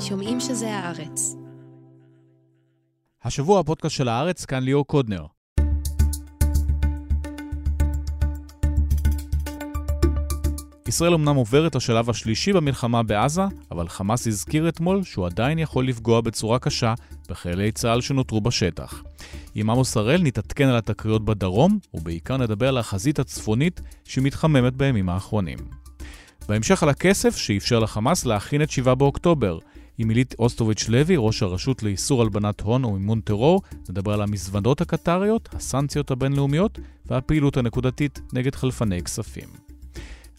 שומעים שזה הארץ. השבוע הפודקאסט של הארץ, כאן ליאור קודנר. ישראל אמנם עובר את השלב השלישי במלחמה בעזה, אבל חמאס הזכיר אתמול שהוא עדיין יכול לפגוע בצורה קשה בחיילי צה"ל שנותרו בשטח. עם עמוס הראל נתעדכן על התקריות בדרום, ובעיקר נדבר על החזית הצפונית שמתחממת בימים האחרונים. בהמשך על הכסף שאפשר לחמאס להכין את 7 באוקטובר. עם עילית אוסטוביץ' לוי, ראש הרשות לאיסור הלבנת הון ומימון טרור, נדבר על המזוודות הקטריות, הסנקציות הבינלאומיות והפעילות הנקודתית נגד חלפני כספים.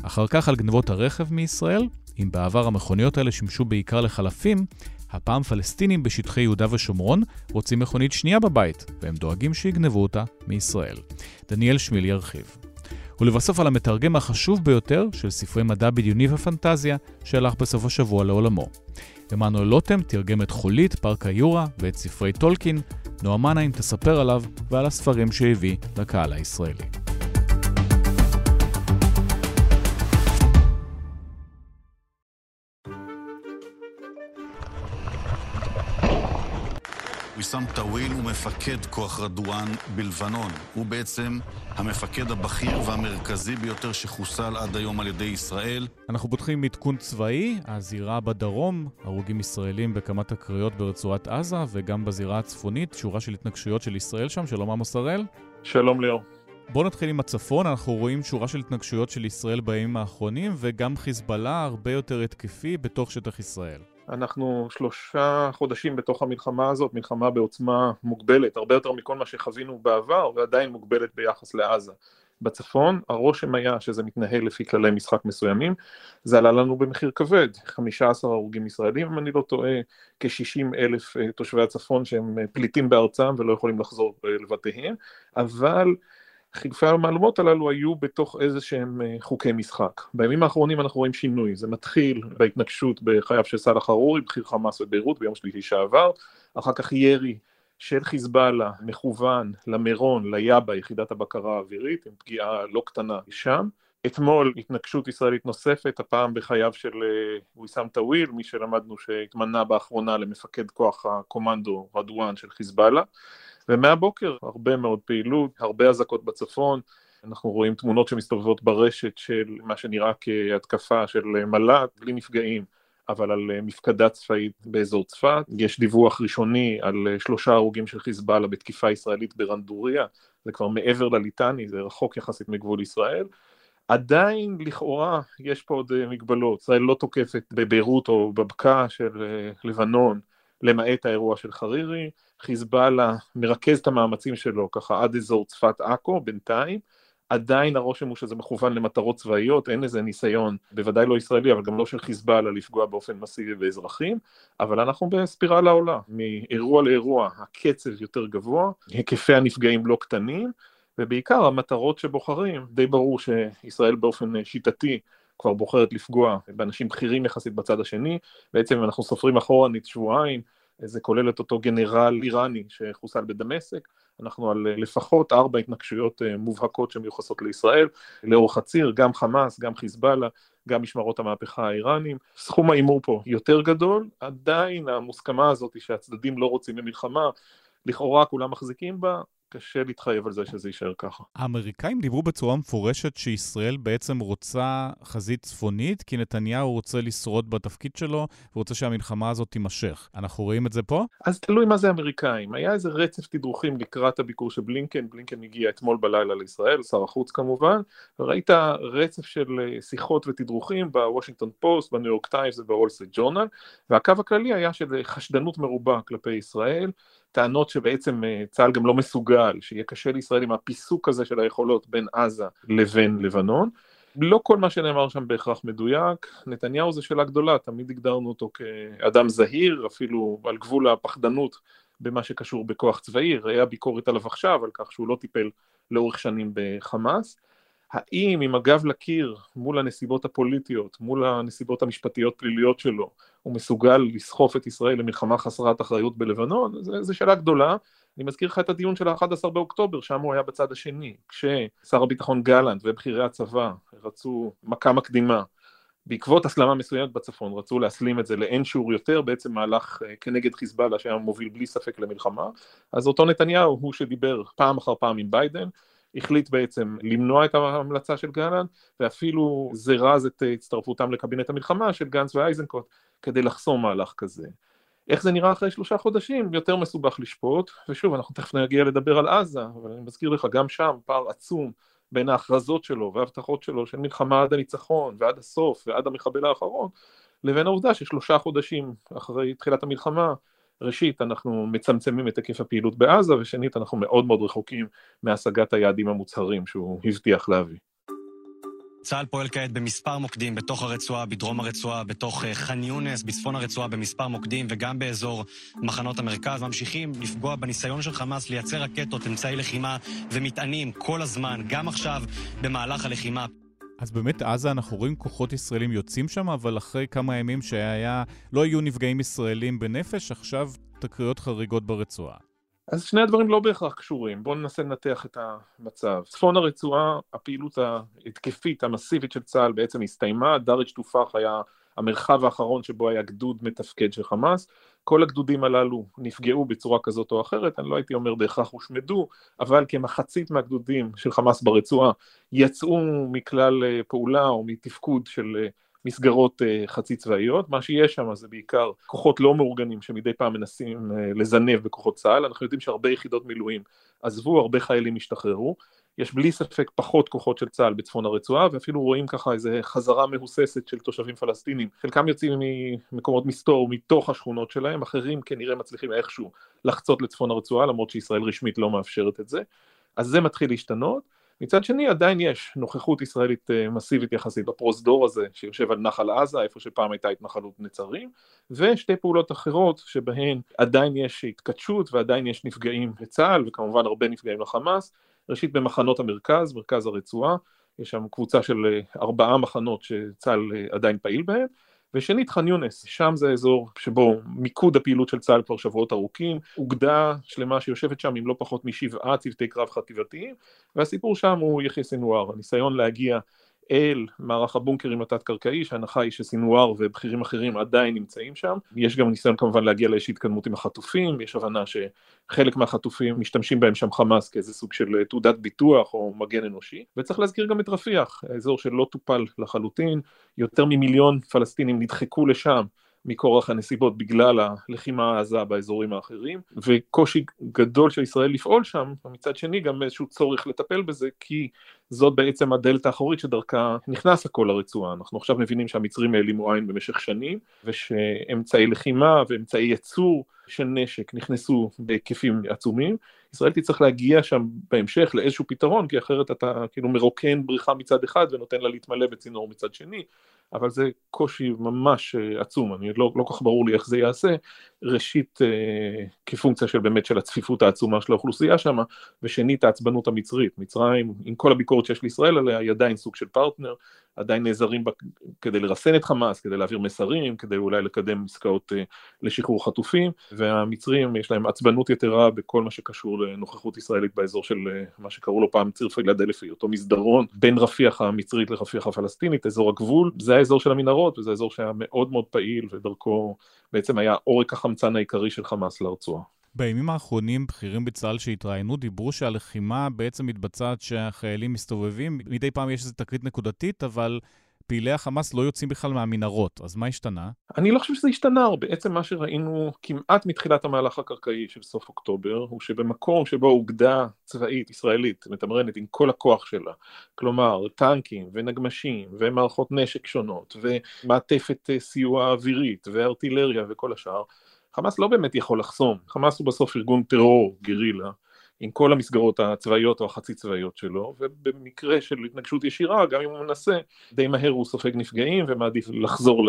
אחר כך על גנבות הרכב מישראל, אם בעבר המכוניות האלה שימשו בעיקר לחלפים, הפעם פלסטינים בשטחי יהודה ושומרון רוצים מכונית שנייה בבית, והם דואגים שיגנבו אותה מישראל. דניאל שמיל ירחיב. ולבסוף על המתרגם החשוב ביותר של ספרי מדע בדיוני ופנטזיה שהלך בסוף השבוע לעולמו. עמנואל לוטם תרגם את חולית, פארק היורה ואת ספרי טולקין, נועה מנהיים תספר עליו ועל הספרים שהביא לקהל הישראלי. ויסאם טאוויל הוא מפקד כוח רדואן בלבנון. הוא בעצם המפקד הבכיר והמרכזי ביותר שחוסל עד היום על ידי ישראל. אנחנו פותחים עדכון צבאי, הזירה בדרום, הרוגים ישראלים בכמה תקריות ברצועת עזה, וגם בזירה הצפונית, שורה של התנגשויות של ישראל שם. שלום עמוס הראל. שלום ליאור. בואו נתחיל עם הצפון, אנחנו רואים שורה של התנגשויות של ישראל בימים האחרונים, וגם חיזבאללה הרבה יותר התקפי בתוך שטח ישראל. אנחנו שלושה חודשים בתוך המלחמה הזאת, מלחמה בעוצמה מוגבלת, הרבה יותר מכל מה שחווינו בעבר, ועדיין מוגבלת ביחס לעזה. בצפון, הרושם היה שזה מתנהל לפי כללי משחק מסוימים, זה עלה לנו במחיר כבד, 15 הרוגים ישראלים אם אני לא טועה, כ-60 אלף אה, תושבי הצפון שהם אה, פליטים בארצם ולא יכולים לחזור אה, לבתיהם, אבל חילופי המהלומות הללו היו בתוך איזה שהם אה, חוקי משחק. בימים האחרונים אנחנו רואים שינוי, זה מתחיל בהתנגשות בחייו של סאלח ארורי, בכיר חמאס בביירות ביום שלישי שעבר, אחר כך ירי של חיזבאללה מכוון למירון, ליאבה, יחידת הבקרה האווירית, עם פגיעה לא קטנה שם. אתמול התנגשות ישראלית נוספת, הפעם בחייו של ויסאם טאוויל, מי שלמדנו שהתמנה באחרונה למפקד כוח הקומנדו רדואן של חיזבאללה. ומהבוקר הרבה מאוד פעילות, הרבה אזעקות בצפון, אנחנו רואים תמונות שמסתובבות ברשת של מה שנראה כהתקפה של מל"ט, בלי נפגעים, אבל על מפקדה צבאית באזור צפת. יש דיווח ראשוני על שלושה הרוגים של חיזבאללה בתקיפה ישראלית ברנדוריה, זה כבר מעבר לליטני, זה רחוק יחסית מגבול ישראל. עדיין לכאורה יש פה עוד מגבלות, ישראל לא תוקפת בביירות או בבקעה של לבנון למעט האירוע של חרירי, חיזבאללה מרכז את המאמצים שלו ככה עד אזור צפת עכו בינתיים, עדיין הרושם הוא שזה מכוון למטרות צבאיות, אין איזה ניסיון, בוודאי לא ישראלי, אבל גם לא של חיזבאללה לפגוע באופן מסיבי באזרחים, אבל אנחנו בספירלה עולה, מאירוע לאירוע הקצב יותר גבוה, היקפי הנפגעים לא קטנים, ובעיקר המטרות שבוחרים, די ברור שישראל באופן שיטתי כבר בוחרת לפגוע באנשים בכירים יחסית בצד השני, בעצם אנחנו סופרים אחורנית שבועיים, זה כולל את אותו גנרל איראני שחוסל בדמשק, אנחנו על לפחות ארבע התנגשויות אה, מובהקות שמיוחסות לישראל, לאורך הציר, גם חמאס, גם חיזבאללה, גם משמרות המהפכה האיראנים. סכום ההימור פה יותר גדול, עדיין המוסכמה הזאת שהצדדים לא רוצים במלחמה, לכאורה כולם מחזיקים בה, קשה להתחייב על זה שזה יישאר ככה. האמריקאים דיברו בצורה מפורשת שישראל בעצם רוצה חזית צפונית, כי נתניהו רוצה לשרוד בתפקיד שלו, ורוצה שהמלחמה הזאת תימשך. אנחנו רואים את זה פה? אז תלוי מה זה אמריקאים. היה איזה רצף תדרוכים לקראת הביקור של בלינקן, בלינקן הגיע אתמול בלילה לישראל, שר החוץ כמובן, וראית רצף של אה, שיחות ותדרוכים בוושינגטון פוסט, בניו יורק טיימס ובוול סטריט ג'ורנל, והקו הכללי היה של חשדנות מרובה כלפי ישראל. טענות שבעצם אה, צה"ל גם לא מסוגל, שיהיה קשה לישראל עם הפיסוק הזה של היכולות בין עזה לבין לבנון. לא כל מה שנאמר שם בהכרח מדויק, נתניהו זה שאלה גדולה, תמיד הגדרנו אותו כאדם זהיר, אפילו על גבול הפחדנות במה שקשור בכוח צבאי, ראה ביקורת עליו עכשיו על כך שהוא לא טיפל לאורך שנים בחמאס. האם עם הגב לקיר מול הנסיבות הפוליטיות, מול הנסיבות המשפטיות פליליות שלו, הוא מסוגל לסחוף את ישראל למלחמה חסרת אחריות בלבנון? זו שאלה גדולה. אני מזכיר לך את הדיון של ה-11 באוקטובר, שם הוא היה בצד השני, כששר הביטחון גלנט ובכירי הצבא רצו מכה מקדימה בעקבות הסלמה מסוימת בצפון, רצו להסלים את זה לאין שיעור יותר, בעצם מהלך אה, כנגד חיזבאללה שהיה מוביל בלי ספק למלחמה, אז אותו נתניהו הוא שדיבר פעם אחר פעם עם ביידן, החליט בעצם למנוע את ההמלצה של גלנט, ואפילו זרז את הצטרפותם לקבינט המלחמה של גנץ ואייזנקוט כדי לחסום מהלך כזה. איך זה נראה אחרי שלושה חודשים? יותר מסובך לשפוט, ושוב, אנחנו תכף נגיע לדבר על עזה, אבל אני מזכיר לך, גם שם פער עצום בין ההכרזות שלו וההבטחות שלו של מלחמה עד הניצחון ועד הסוף ועד המחבל האחרון, לבין העובדה ששלושה חודשים אחרי תחילת המלחמה, ראשית אנחנו מצמצמים את היקף הפעילות בעזה, ושנית אנחנו מאוד מאוד רחוקים מהשגת היעדים המוצהרים שהוא הבטיח להביא. צה"ל פועל כעת במספר מוקדים בתוך הרצועה, בדרום הרצועה, בתוך אה, ח'אן יונס, בצפון הרצועה במספר מוקדים וגם באזור מחנות המרכז. ממשיכים לפגוע בניסיון של חמאס לייצר רקטות, אמצעי לחימה ומטענים כל הזמן, גם עכשיו במהלך הלחימה. אז באמת עזה אנחנו רואים כוחות ישראלים יוצאים שם, אבל אחרי כמה ימים שהיה, לא היו נפגעים ישראלים בנפש, עכשיו תקריות חריגות ברצועה. אז שני הדברים לא בהכרח קשורים, בואו ננסה לנתח את המצב. צפון הרצועה, הפעילות ההתקפית המסיבית של צה"ל בעצם הסתיימה, דריג' תופח היה המרחב האחרון שבו היה גדוד מתפקד של חמאס, כל הגדודים הללו נפגעו בצורה כזאת או אחרת, אני לא הייתי אומר בהכרח הושמדו, אבל כמחצית מהגדודים של חמאס ברצועה יצאו מכלל אה, פעולה או מתפקוד של אה, מסגרות uh, חצי צבאיות, מה שיש שם זה בעיקר כוחות לא מאורגנים שמדי פעם מנסים לזנב בכוחות צה"ל, אנחנו יודעים שהרבה יחידות מילואים עזבו, הרבה חיילים השתחררו, יש בלי ספק פחות כוחות של צה"ל בצפון הרצועה ואפילו רואים ככה איזה חזרה מהוססת של תושבים פלסטינים, חלקם יוצאים ממקומות מסתור מתוך השכונות שלהם, אחרים כנראה מצליחים איכשהו לחצות לצפון הרצועה למרות שישראל רשמית לא מאפשרת את זה, אז זה מתחיל להשתנות. מצד שני עדיין יש נוכחות ישראלית אה, מסיבית יחסית בפרוזדור הזה שיושב על נחל עזה, איפה שפעם הייתה התנחלות נצרים, ושתי פעולות אחרות שבהן עדיין יש התכתשות ועדיין יש נפגעים לצה"ל וכמובן הרבה נפגעים לחמאס, ראשית במחנות המרכז, מרכז הרצועה, יש שם קבוצה של אה, ארבעה מחנות שצה"ל אה, עדיין פעיל בהם, ושנית ח'אן יונס, שם זה האזור שבו מיקוד הפעילות של צה"ל כבר שבועות ארוכים, אוגדה שלמה שיושבת שם עם לא פחות משבעה צוותי קרב חטיבתיים, והסיפור שם הוא יחיא סנוואר, הניסיון להגיע אל מערך הבונקרים התת-קרקעי, שההנחה היא שסינואר ובכירים אחרים עדיין נמצאים שם. יש גם ניסיון כמובן להגיע לאיזושהי התקדמות עם החטופים, יש הבנה שחלק מהחטופים משתמשים בהם שם חמאס כאיזה סוג של תעודת ביטוח או מגן אנושי, וצריך להזכיר גם את רפיח, האזור שלא טופל לחלוטין, יותר ממיליון פלסטינים נדחקו לשם מכורח הנסיבות בגלל הלחימה העזה באזורים האחרים, וקושי גדול של ישראל לפעול שם, ומצד שני גם איזשהו צורך לטפל בזה, כי זאת בעצם הדלת האחורית שדרכה נכנס הכל לרצועה. אנחנו עכשיו מבינים שהמצרים העלימו עין במשך שנים, ושאמצעי לחימה ואמצעי ייצור של נשק נכנסו בהיקפים עצומים. ישראל תצטרך להגיע שם בהמשך לאיזשהו פתרון, כי אחרת אתה כאילו מרוקן בריכה מצד אחד ונותן לה להתמלא בצינור מצד שני, אבל זה קושי ממש אה, עצום, אני לא, לא כל כך ברור לי איך זה יעשה, ראשית אה, כפונקציה של באמת של הצפיפות העצומה של האוכלוסייה שם, ושנית העצבנות המצרית, מצרים עם כל הביקורת שיש לישראל עליה היא עדיין סוג של פרטנר, עדיין נעזרים בה כדי לרסן את חמאס, כדי להעביר מסרים, כדי אולי לקדם עסקאות אה, לשחרור חטופים, והמצרים יש להם עצבנות יתרה בכל מה שקשור לנוכחות ישראלית באזור של אה, מה שקראו לו פעם ציר פילדלפי, אותו מסדרון בין רפיח המצרית לרפיח הפלסטינית, אזור הגבול, זה האזור של המנהרות וזה אזור שהיה מאוד מאוד פעיל ודרכו בעצם היה עורק החמצן העיקרי של חמאס לרצועה. בימים האחרונים בכירים בצה"ל שהתראיינו דיברו שהלחימה בעצם מתבצעת שהחיילים מסתובבים, מדי פעם יש איזו תקרית נקודתית, אבל פעילי החמאס לא יוצאים בכלל מהמנהרות, אז מה השתנה? אני לא חושב שזה השתנה, בעצם מה שראינו כמעט מתחילת המהלך הקרקעי של סוף אוקטובר, הוא שבמקום שבו אוגדה צבאית ישראלית מתמרנת עם כל הכוח שלה, כלומר טנקים ונגמשים ומערכות נשק שונות ומעטפת אה, סיוע אווירית וארטילריה וכל השאר, חמאס לא באמת יכול לחסום, חמאס הוא בסוף ארגון טרור, גרילה, עם כל המסגרות הצבאיות או החצי צבאיות שלו, ובמקרה של התנגשות ישירה, גם אם הוא מנסה, די מהר הוא סופג נפגעים ומעדיף לחזור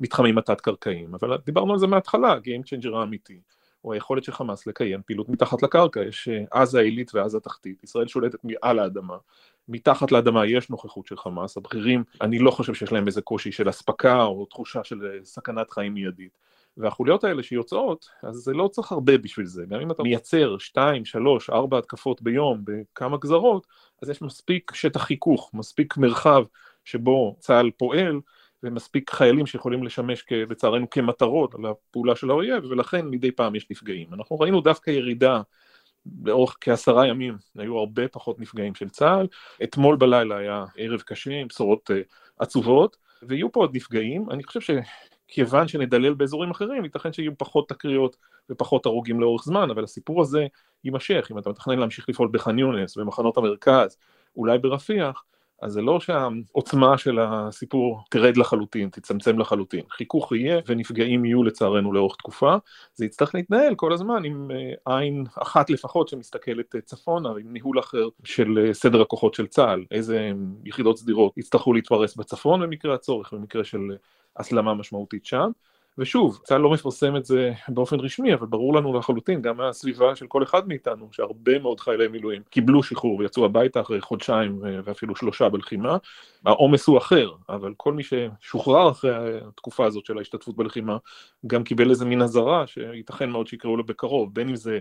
למתחמים התת-קרקעיים. אבל דיברנו על זה מההתחלה, Game Changer האמיתי. הוא היכולת של חמאס לקיים פעילות מתחת לקרקע, יש אה, עזה העילית ועזה תחתית, ישראל שולטת מעל האדמה, מתחת לאדמה יש נוכחות של חמאס, הבכירים, אני לא חושב שיש להם איזה קושי של אספקה או תחושה של אה, סכנת חיים מיידית. והחוליות האלה שיוצאות, אז זה לא צריך הרבה בשביל זה, גם אם אתה מייצר 2, 3, 4 התקפות ביום בכמה גזרות, אז יש מספיק שטח חיכוך, מספיק מרחב שבו צה"ל פועל, ומספיק חיילים שיכולים לשמש לצערנו כמטרות על הפעולה של האויב, ולכן מדי פעם יש נפגעים. אנחנו ראינו דווקא ירידה לאורך כעשרה ימים, היו הרבה פחות נפגעים של צה"ל. אתמול בלילה היה ערב קשה עם בשורות uh, עצובות, ויהיו פה עוד נפגעים. אני חושב שכיוון שנדלל באזורים אחרים, ייתכן שיהיו פחות תקריות ופחות הרוגים לאורך זמן, אבל הסיפור הזה יימשך. אם אתה מתכנן להמשיך לפעול בח'אן יונס, במחנות המרכז, אולי ברפיח, אז זה לא שהעוצמה של הסיפור תרד לחלוטין, תצמצם לחלוטין. חיכוך יהיה ונפגעים יהיו לצערנו לאורך תקופה. זה יצטרך להתנהל כל הזמן עם אה, עין אחת לפחות שמסתכלת אה, צפונה, עם ניהול אחר של אה, סדר הכוחות של צה"ל, איזה יחידות סדירות יצטרכו להתפרס בצפון במקרה הצורך, במקרה של הסלמה משמעותית שם. ושוב, צה"ל לא מפרסם את זה באופן רשמי, אבל ברור לנו לחלוטין, גם מהסביבה של כל אחד מאיתנו, שהרבה מאוד חיילי מילואים קיבלו שחרור ויצאו הביתה אחרי חודשיים ואפילו שלושה בלחימה. העומס הוא אחר, אבל כל מי ששוחרר אחרי התקופה הזאת של ההשתתפות בלחימה, גם קיבל איזה מין אזהרה שייתכן מאוד שיקראו לו בקרוב, בין אם זה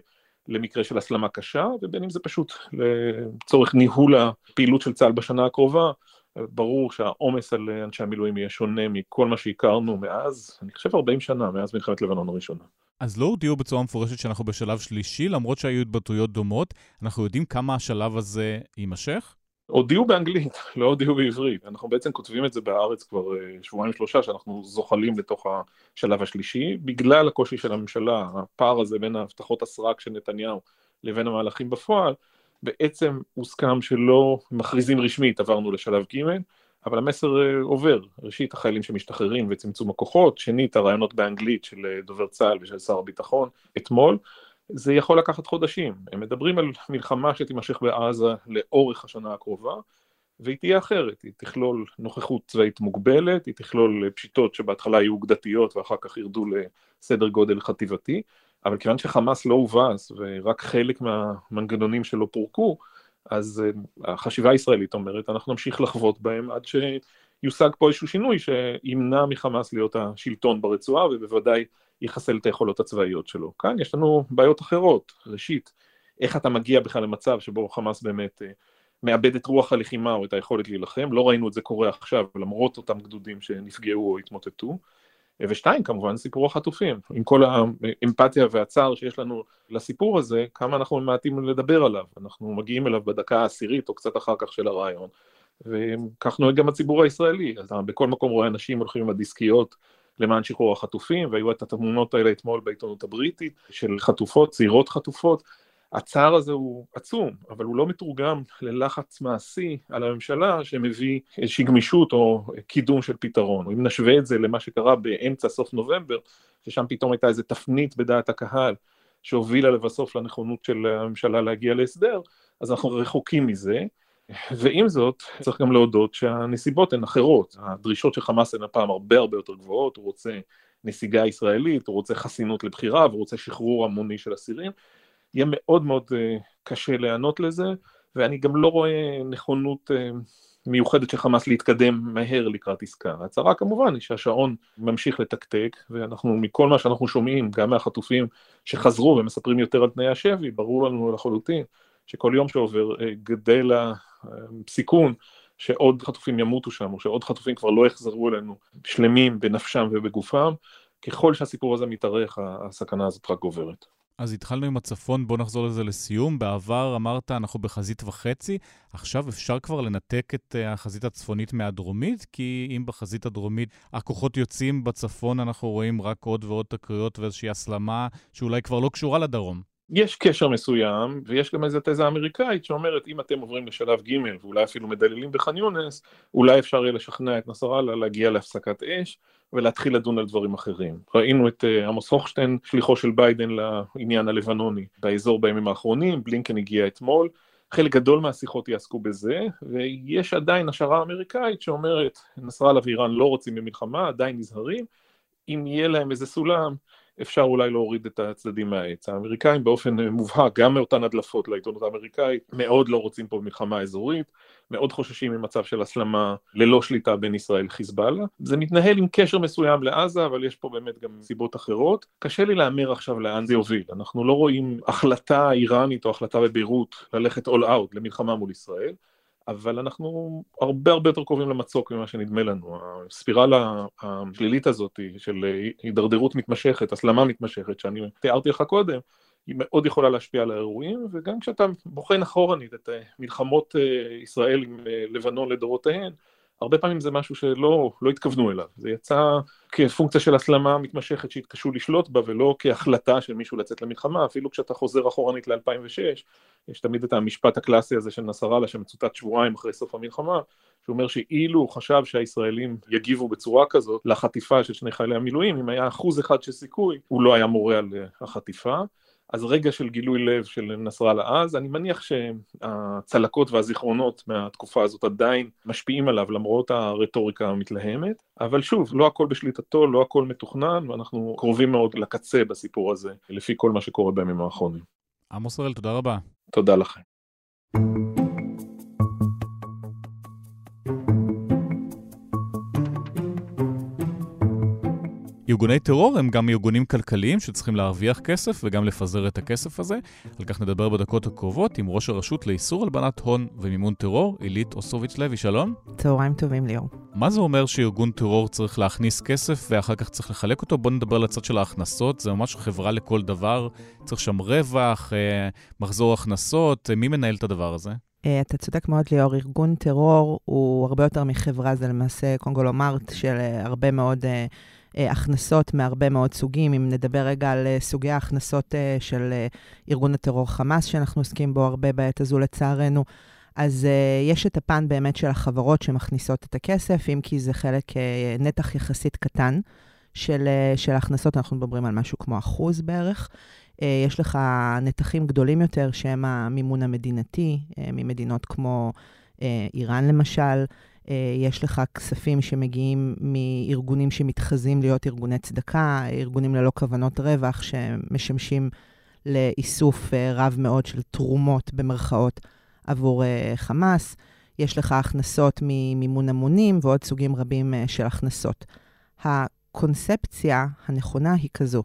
למקרה של הסלמה קשה, ובין אם זה פשוט לצורך ניהול הפעילות של צה"ל בשנה הקרובה, ברור שהעומס על אנשי המילואים יהיה שונה מכל מה שהכרנו מאז, אני חושב 40 שנה, מאז מלחמת לבנון הראשונה. אז לא הודיעו בצורה מפורשת שאנחנו בשלב שלישי, למרות שהיו התבטאויות דומות. אנחנו יודעים כמה השלב הזה יימשך? הודיעו באנגלית, לא הודיעו בעברית. אנחנו בעצם כותבים את זה בארץ כבר אה, שבועיים שלושה, שאנחנו זוחלים לתוך השלב השלישי, בגלל הקושי של הממשלה, הפער הזה בין ההבטחות הסרק של נתניהו לבין המהלכים בפועל, בעצם הוסכם שלא מכריזים רשמית עברנו לשלב ג', אבל המסר אה, עובר, ראשית החיילים שמשתחררים וצמצום הכוחות, שנית הרעיונות באנגלית של אה, דובר צה"ל ושל שר הביטחון. אתמול, זה יכול לקחת חודשים, הם מדברים על מלחמה שתימשך בעזה לאורך השנה הקרובה, והיא תהיה אחרת, היא תכלול נוכחות צבאית מוגבלת, היא תכלול פשיטות שבהתחלה יהיו אוגדתיות ואחר כך ירדו לסדר גודל חטיבתי, אבל כיוון שחמאס לא הובס ורק חלק מהמנגנונים שלו פורקו, אז אה, החשיבה הישראלית אומרת, אנחנו נמשיך לחוות בהם עד שיושג פה איזשהו שינוי שימנע מחמאס להיות השלטון ברצועה ובוודאי יחסל את היכולות הצבאיות שלו. כאן יש לנו בעיות אחרות, ראשית, איך אתה מגיע בכלל למצב שבו חמאס באמת אה, מאבד את רוח הלחימה או את היכולת להילחם, לא ראינו את זה קורה עכשיו למרות אותם גדודים שנפגעו או התמוטטו. ושתיים, כמובן סיפור החטופים. עם כל האמפתיה והצער שיש לנו לסיפור הזה, כמה אנחנו ממעטים לדבר עליו. אנחנו מגיעים אליו בדקה העשירית או קצת אחר כך של הרעיון. וכך נוהג גם הציבור הישראלי. אתה בכל מקום רואה אנשים הולכים עם הדיסקיות למען שחרור החטופים, והיו את התמונות האלה אתמול בעיתונות הבריטית, של חטופות, צעירות חטופות. הצער הזה הוא עצום, אבל הוא לא מתורגם ללחץ מעשי על הממשלה שמביא איזושהי גמישות או קידום של פתרון. אם נשווה את זה למה שקרה באמצע סוף נובמבר, ששם פתאום הייתה איזו תפנית בדעת הקהל שהובילה לבסוף לנכונות של הממשלה להגיע להסדר, אז אנחנו רחוקים מזה. ועם זאת, צריך גם להודות שהנסיבות הן אחרות. הדרישות של חמאס הן הפעם הרבה הרבה יותר גבוהות, הוא רוצה נסיגה ישראלית, הוא רוצה חסינות לבחירה, והוא רוצה שחרור המוני של אסירים. יהיה מאוד מאוד אה, קשה להיענות לזה, ואני גם לא רואה נכונות אה, מיוחדת של חמאס להתקדם מהר לקראת עסקה. ההצהרה כמובן היא שהשעון ממשיך לתקתק, ואנחנו, מכל מה שאנחנו שומעים, גם מהחטופים שחזרו ומספרים יותר על תנאי השבי, ברור לנו לחלוטין שכל יום שעובר אה, גדל הסיכון שעוד חטופים ימותו שם, או שעוד חטופים כבר לא יחזרו אלינו שלמים בנפשם ובגופם. ככל שהסיפור הזה מתארך, הסכנה הזאת רק גוברת. אז התחלנו עם הצפון, בואו נחזור לזה לסיום. בעבר אמרת, אנחנו בחזית וחצי, עכשיו אפשר כבר לנתק את אה, החזית הצפונית מהדרומית? כי אם בחזית הדרומית הכוחות יוצאים, בצפון אנחנו רואים רק עוד ועוד תקריות ואיזושהי הסלמה שאולי כבר לא קשורה לדרום. יש קשר מסוים, ויש גם איזו תזה אמריקאית שאומרת, אם אתם עוברים לשלב ג' ואולי אפילו מדללים בח'אן יונס, אולי אפשר יהיה לשכנע את נסראללה להגיע להפסקת אש. ולהתחיל לדון על דברים אחרים. ראינו את uh, עמוס הוכשטיין, שליחו של ביידן לעניין הלבנוני באזור בימים האחרונים, בלינקן הגיע אתמול, חלק גדול מהשיחות יעסקו בזה, ויש עדיין השערה אמריקאית שאומרת, נסראללה ואיראן לא רוצים במלחמה, עדיין נזהרים, אם יהיה להם איזה סולם, אפשר אולי להוריד את הצדדים מהעץ. האמריקאים באופן מובהק, גם מאותן הדלפות לעיתונות האמריקאית, מאוד לא רוצים פה מלחמה אזורית, מאוד חוששים ממצב של הסלמה ללא שליטה בין ישראל לחיזבאללה. זה מתנהל עם קשר מסוים לעזה, אבל יש פה באמת גם סיבות אחרות. קשה לי להמר עכשיו לאן זה יוביל. אנחנו לא רואים החלטה איראנית או החלטה בביירות ללכת all out למלחמה מול ישראל. אבל אנחנו הרבה הרבה יותר קרובים למצוק ממה שנדמה לנו. הספירלה השלילית הזאת של הידרדרות מתמשכת, הסלמה מתמשכת, שאני תיארתי לך קודם, היא מאוד יכולה להשפיע על האירועים, וגם כשאתה בוחן אחורנית את מלחמות ישראל עם לבנון לדורותיהן, הרבה פעמים זה משהו שלא לא התכוונו אליו, זה יצא כפונקציה של הסלמה מתמשכת שהתקשו לשלוט בה ולא כהחלטה של מישהו לצאת למלחמה, אפילו כשאתה חוזר אחורנית ל-2006, יש תמיד את המשפט הקלאסי הזה של נסראללה שמצוטט שבועיים אחרי סוף המלחמה, שאומר שאילו הוא חשב שהישראלים יגיבו בצורה כזאת לחטיפה של שני חיילי המילואים, אם היה אחוז אחד של סיכוי, הוא לא היה מורה על החטיפה. אז רגע של גילוי לב של נסראללה אז, אני מניח שהצלקות והזיכרונות מהתקופה הזאת עדיין משפיעים עליו למרות הרטוריקה המתלהמת, אבל שוב, לא הכל בשליטתו, לא הכל מתוכנן, ואנחנו קרובים מאוד לקצה בסיפור הזה, לפי כל מה שקורה בימים האחרונים. עמוס הראל, תודה רבה. תודה לכם. ארגוני טרור הם גם ארגונים כלכליים שצריכים להרוויח כסף וגם לפזר את הכסף הזה. על כך נדבר בדקות הקרובות עם ראש הרשות לאיסור הלבנת הון ומימון טרור, עילית אוסוביץ' לוי, שלום. צהריים טובים ליאור. מה זה אומר שארגון טרור צריך להכניס כסף ואחר כך צריך לחלק אותו? בוא נדבר על הצד של ההכנסות, זה ממש חברה לכל דבר, צריך שם רווח, אה, מחזור הכנסות, מי מנהל את הדבר הזה? אה, אתה צודק מאוד, ליאור. ארגון טרור הוא הרבה יותר מחברה, זה למעשה קונגולומרט של אה, הרבה מאוד אה, הכנסות מהרבה מאוד סוגים. אם נדבר רגע על אה, סוגי ההכנסות אה, של ארגון הטרור חמאס, שאנחנו עוסקים בו הרבה בעת הזו לצערנו, אז uh, יש את הפן באמת של החברות שמכניסות את הכסף, אם כי זה חלק, uh, נתח יחסית קטן של, uh, של ההכנסות, אנחנו מדברים על משהו כמו אחוז בערך. Uh, יש לך נתחים גדולים יותר שהם המימון המדינתי, uh, ממדינות כמו איראן למשל, אה, יש לך כספים שמגיעים מארגונים שמתחזים להיות ארגוני צדקה, ארגונים ללא כוונות רווח, שמשמשים לאיסוף אה, רב מאוד של תרומות במרכאות עבור אה, חמאס. יש לך הכנסות ממימון המונים ועוד סוגים רבים של הכנסות. הקונספציה הנכונה היא כזו,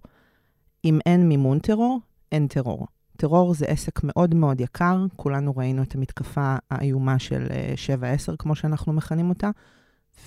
אם אין מימון טרור, אין טרור. טרור זה עסק מאוד מאוד יקר, כולנו ראינו את המתקפה האיומה של 7-10, אה, כמו שאנחנו מכנים אותה,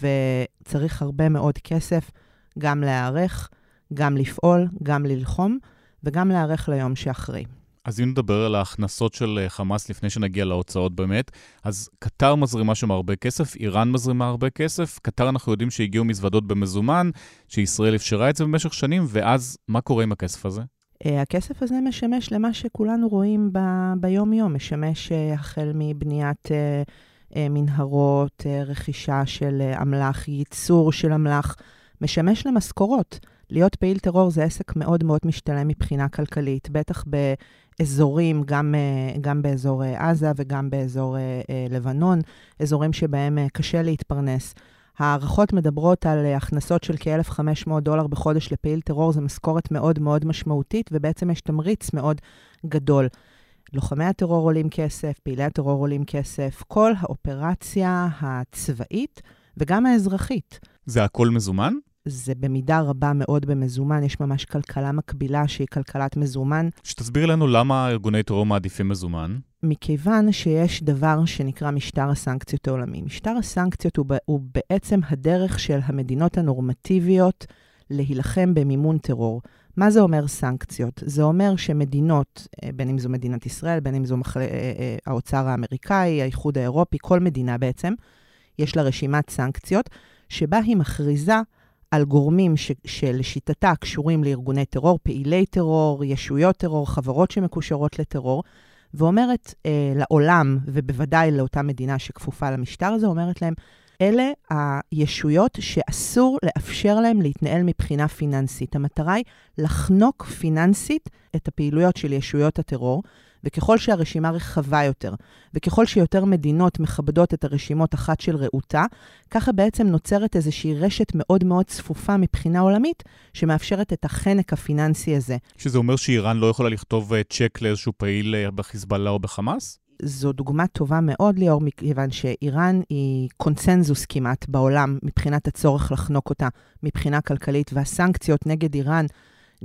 וצריך הרבה מאוד כסף גם להיערך, גם לפעול, גם ללחום, וגם להיערך ליום שאחרי. אז אם נדבר על ההכנסות של אה, חמאס לפני שנגיע להוצאות באמת, אז קטר מזרימה שם הרבה כסף, איראן מזרימה הרבה כסף, קטר אנחנו יודעים שהגיעו מזוודות במזומן, שישראל אפשרה את זה במשך שנים, ואז מה קורה עם הכסף הזה? אה, הכסף הזה משמש למה שכולנו רואים ב- ביום-יום, משמש אה, החל מבניית אה, מנהרות, רכישה של אמל"ח, ייצור של אמל"ח, משמש למשכורות. להיות פעיל טרור זה עסק מאוד מאוד משתלם מבחינה כלכלית, בטח באזורים, גם, גם באזור עזה וגם באזור לבנון, אזורים שבהם קשה להתפרנס. הערכות מדברות על אה, הכנסות של כ-1,500 דולר בחודש לפעיל טרור, זו משכורת מאוד מאוד משמעותית, ובעצם יש תמריץ מאוד גדול. לוחמי הטרור עולים כסף, פעילי הטרור עולים כסף, כל האופרציה הצבאית וגם האזרחית. זה הכל מזומן? זה במידה רבה מאוד במזומן, יש ממש כלכלה מקבילה שהיא כלכלת מזומן. שתסביר לנו למה ארגוני טרור מעדיפים מזומן. מכיוון שיש דבר שנקרא משטר הסנקציות העולמי. משטר הסנקציות הוא, הוא בעצם הדרך של המדינות הנורמטיביות להילחם במימון טרור. מה זה אומר סנקציות? זה אומר שמדינות, אה, בין אם זו מדינת ישראל, בין אם זו מחל... אה, אה, האוצר האמריקאי, האיחוד האירופי, כל מדינה בעצם, יש לה רשימת סנקציות, שבה היא מכריזה על גורמים ש, שלשיטתה קשורים לארגוני טרור, פעילי טרור, ישויות טרור, חברות שמקושרות לטרור, ואומרת אה, לעולם, ובוודאי לאותה מדינה שכפופה למשטר הזה, אומרת להם, אלה הישויות שאסור לאפשר להם להתנהל מבחינה פיננסית. המטרה היא לחנוק פיננסית את הפעילויות של ישויות הטרור, וככל שהרשימה רחבה יותר, וככל שיותר מדינות מכבדות את הרשימות אחת של רעותה, ככה בעצם נוצרת איזושהי רשת מאוד מאוד צפופה מבחינה עולמית, שמאפשרת את החנק הפיננסי הזה. שזה אומר שאיראן לא יכולה לכתוב אה, צ'ק לאיזשהו פעיל אה, בחיזבאללה או בחמאס? זו דוגמה טובה מאוד, ליאור, מכיוון שאיראן היא קונצנזוס כמעט בעולם מבחינת הצורך לחנוק אותה מבחינה כלכלית, והסנקציות נגד איראן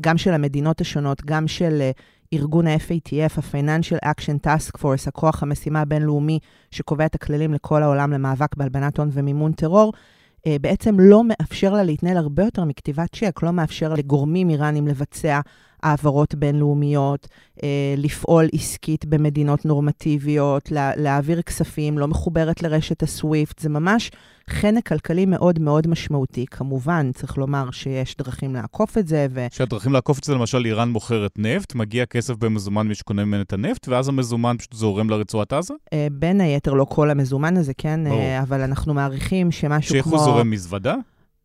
גם של המדינות השונות, גם של uh, ארגון ה-FATF, ה-Financial Action Task Force, הכוח המשימה הבינלאומי שקובע את הכללים לכל העולם למאבק בהלבנת הון ומימון טרור, uh, בעצם לא מאפשר לה להתנהל הרבה יותר מכתיבת צ'ק, לא מאפשר לגורמים איראנים לבצע העברות בינלאומיות, אה, לפעול עסקית במדינות נורמטיביות, לה, להעביר כספים, לא מחוברת לרשת הסוויפט, זה ממש חנק כלכלי מאוד מאוד משמעותי. כמובן, צריך לומר שיש דרכים לעקוף את זה. ו... שהדרכים לעקוף את זה, למשל, איראן מוכרת נפט, מגיע כסף במזומן שקונה ממנו את הנפט, ואז המזומן פשוט זורם לרצועת עזה? אה, בין היתר, לא כל המזומן הזה, כן, אה, אבל אנחנו מעריכים שמשהו כמו... שאיך הוא זורם מזוודה?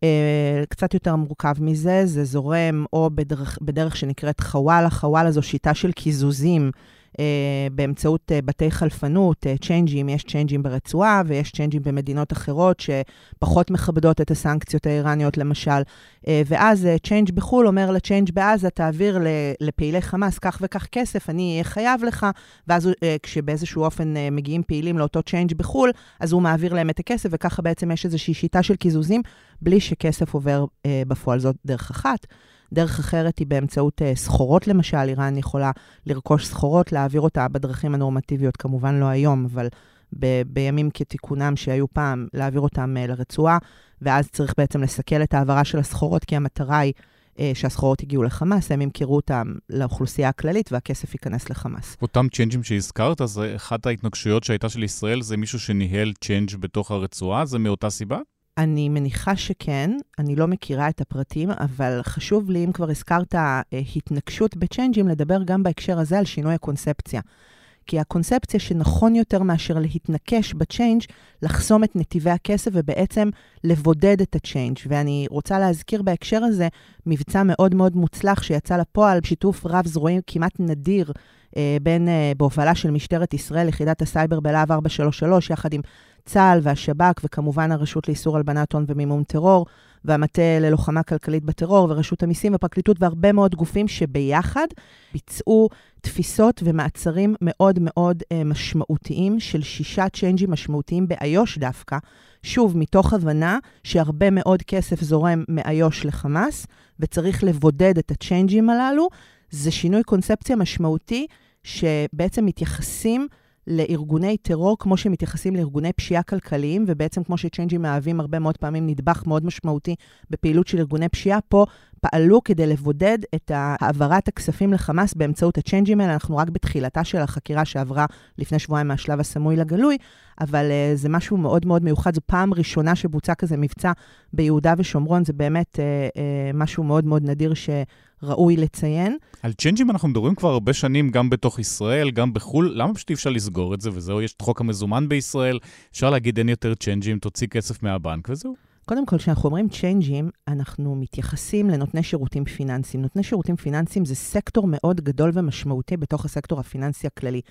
אה, קצת יותר מורכב מזה, זה זורם או בדרך, בדרך שנקראת חוואלה. חוואלה זו שיטה של קיזוזים באמצעות uh, בתי חלפנות, אה, צ'יינג'ים, יש צ'יינג'ים ברצועה ויש צ'יינג'ים במדינות אחרות שפחות מכבדות את הסנקציות האיראניות למשל. ואז צ'יינג' בחו"ל אומר לצ'יינג' בעזה, תעביר לפעילי חמאס כך וכך כסף, אני אהיה חייב לך, ואז כשבאיזשהו אופן מגיעים פעילים לאותו צ'יינג' בחו"ל, אז הוא מעביר להם את הכסף, וככה בעצם יש איזושהי שיטה של קיזוזים, בלי שכסף עובר בפועל. זאת דרך אחת. דרך אחרת היא באמצעות uh, סחורות למשל, איראן יכולה לרכוש סחורות, להעביר אותה בדרכים הנורמטיביות, כמובן לא היום, אבל ב- בימים כתיקונם שהיו פעם, להעביר אותם uh, לרצועה, ואז צריך בעצם לסכל את ההעברה של הסחורות, כי המטרה היא uh, שהסחורות הגיעו לחמאס, הם ימכרו אותם לאוכלוסייה הכללית והכסף ייכנס לחמאס. אותם צ'יינג'ים שהזכרת, אז אחת ההתנקשויות שהייתה של ישראל זה מישהו שניהל צ'יינג' בתוך הרצועה, זה מאותה סיבה? אני מניחה שכן, אני לא מכירה את הפרטים, אבל חשוב לי, אם כבר הזכרת אה, התנקשות בצ'יינג'ים, לדבר גם בהקשר הזה על שינוי הקונספציה. כי הקונספציה שנכון יותר מאשר להתנקש בצ'יינג', לחסום את נתיבי הכסף ובעצם לבודד את הצ'יינג'. ואני רוצה להזכיר בהקשר הזה מבצע מאוד מאוד מוצלח שיצא לפועל, בשיתוף רב זרועי כמעט נדיר אה, בין, אה, בהובלה של משטרת ישראל, יחידת הסייבר בלהב 433, יחד עם צה"ל והשב"כ, וכמובן הרשות לאיסור הלבנת הון ומימון טרור, והמטה ללוחמה כלכלית בטרור, ורשות המיסים ופרקליטות, והרבה מאוד גופים שביחד ביצעו תפיסות ומעצרים מאוד מאוד אה, משמעותיים של שישה צ'יינג'ים משמעותיים באיו"ש דווקא. שוב, מתוך הבנה שהרבה מאוד כסף זורם מאיו"ש לחמאס, וצריך לבודד את הצ'יינג'ים הללו. זה שינוי קונספציה משמעותי שבעצם מתייחסים לארגוני טרור כמו שמתייחסים לארגוני פשיעה כלכליים, ובעצם כמו שצ'יינג'ים מהווים הרבה מאוד פעמים נדבך מאוד משמעותי בפעילות של ארגוני פשיעה, פה פעלו כדי לבודד את העברת הכספים לחמאס באמצעות הצ'יינג'ים האלה. אנחנו רק בתחילתה של החקירה שעברה לפני שבועיים מהשלב הסמוי לגלוי, אבל אה, זה משהו מאוד מאוד מיוחד. זו פעם ראשונה שבוצע כזה מבצע ביהודה ושומרון, זה באמת אה, אה, משהו מאוד מאוד נדיר שראוי לציין. על צ'יינג'ים אנחנו מדברים כבר הרבה שנים, גם בתוך ישראל, גם בחו"ל. למה פשוט אי אפשר לסגור את זה וזהו? יש את חוק המזומן בישראל, אפשר להגיד אין יותר צ'יינג'ים, תוציא כסף מהבנק וזהו. קודם כל, כשאנחנו אומרים צ'יינג'ים, אנחנו מתייחסים לנותני שירותים פיננסיים. נותני שירותים פיננסיים זה סקטור מאוד גדול ומשמעותי בתוך הסקטור הפיננסי הכללי.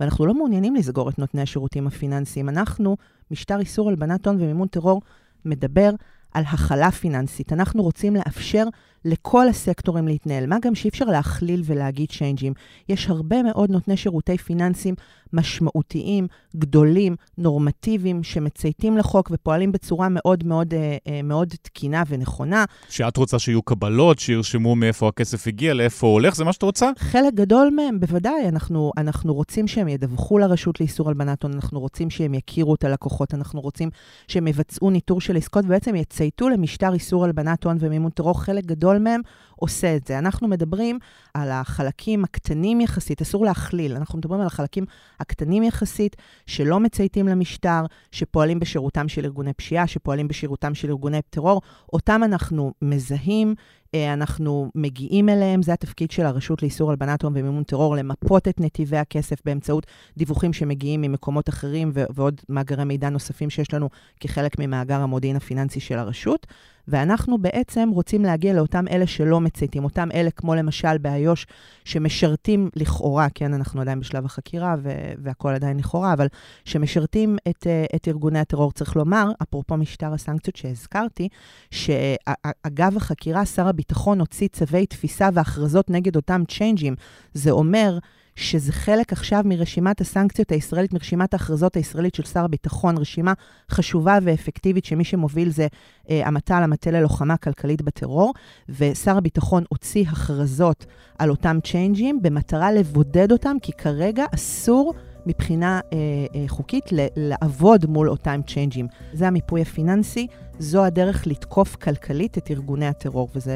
ואנחנו לא מעוניינים לסגור את נותני השירותים הפיננסיים. אנחנו, משטר איסור הלבנת הון ומימון טרור, מדבר על הכלה פיננסית. אנחנו רוצים לאפשר לכל הסקטורים להתנהל, מה גם שאי אפשר להכליל ולהגיד צ'יינג'ים. יש הרבה מאוד נותני שירותי פיננסים משמעותיים, גדולים, נורמטיביים, שמצייתים לחוק ופועלים בצורה מאוד מאוד, אה, אה, מאוד תקינה ונכונה. שאת רוצה שיהיו קבלות, שירשמו מאיפה הכסף הגיע, לאיפה הוא הולך, זה מה שאת רוצה? חלק גדול מהם, בוודאי. אנחנו, אנחנו רוצים שהם ידווחו לרשות לאיסור הלבנת הון, אנחנו רוצים שהם יכירו את הלקוחות, אנחנו רוצים שהם יבצעו ניטור של עסקות ובעצם יצייתו למשטר איסור הלבנת הון ומימון טרור. חלק גדול מהם עושה את זה. אנחנו מדברים על החלקים הקטנים יחסית, אסור להכליל, אנחנו מדברים על החלקים הקטנים יחסית, שלא מצייתים למשטר, שפועלים בשירותם של ארגוני פשיעה, שפועלים בשירותם של ארגוני טרור, אותם אנחנו מזהים, אה, אנחנו מגיעים אליהם, זה התפקיד של הרשות לאיסור הלבנת הון ומימון טרור, למפות את נתיבי הכסף באמצעות דיווחים שמגיעים ממקומות אחרים ועוד מאגרי מידע נוספים שיש לנו כחלק ממאגר המודיעין הפיננסי של הרשות. ואנחנו בעצם רוצים להגיע לאותם אלה שלא מצייתים, אותם אלה כמו למשל באיו"ש, שמשרתים לכאורה, כן, אנחנו עדיין בשלב החקירה והכול עדיין לכאורה, אבל שמשרתים את, אה, את ארגוני הטרור. צריך לומר, אפרופו משטר הסנקציות שהזכרתי, שאגב החקירה, שר הביטחון הוציא צווי תפיסה והכרזות נגד אותם צ'יינג'ים. זה אומר שזה חלק עכשיו מרשימת הסנקציות הישראלית, מרשימת ההכרזות הישראלית של שר הביטחון, רשימה חשובה ואפקטיבית, שמי שמוביל זה אה, המטה למטה ללוחמה כלכלית בטרור, ושר הביטחון הוציא הכרזות על אותם צ'יינג'ים במטרה לבודד אותם, כי כרגע אסור... מבחינה אה, אה, חוקית ל- לעבוד מול אותם צ'יינג'ים. זה המיפוי הפיננסי, זו הדרך לתקוף כלכלית את ארגוני הטרור, וזה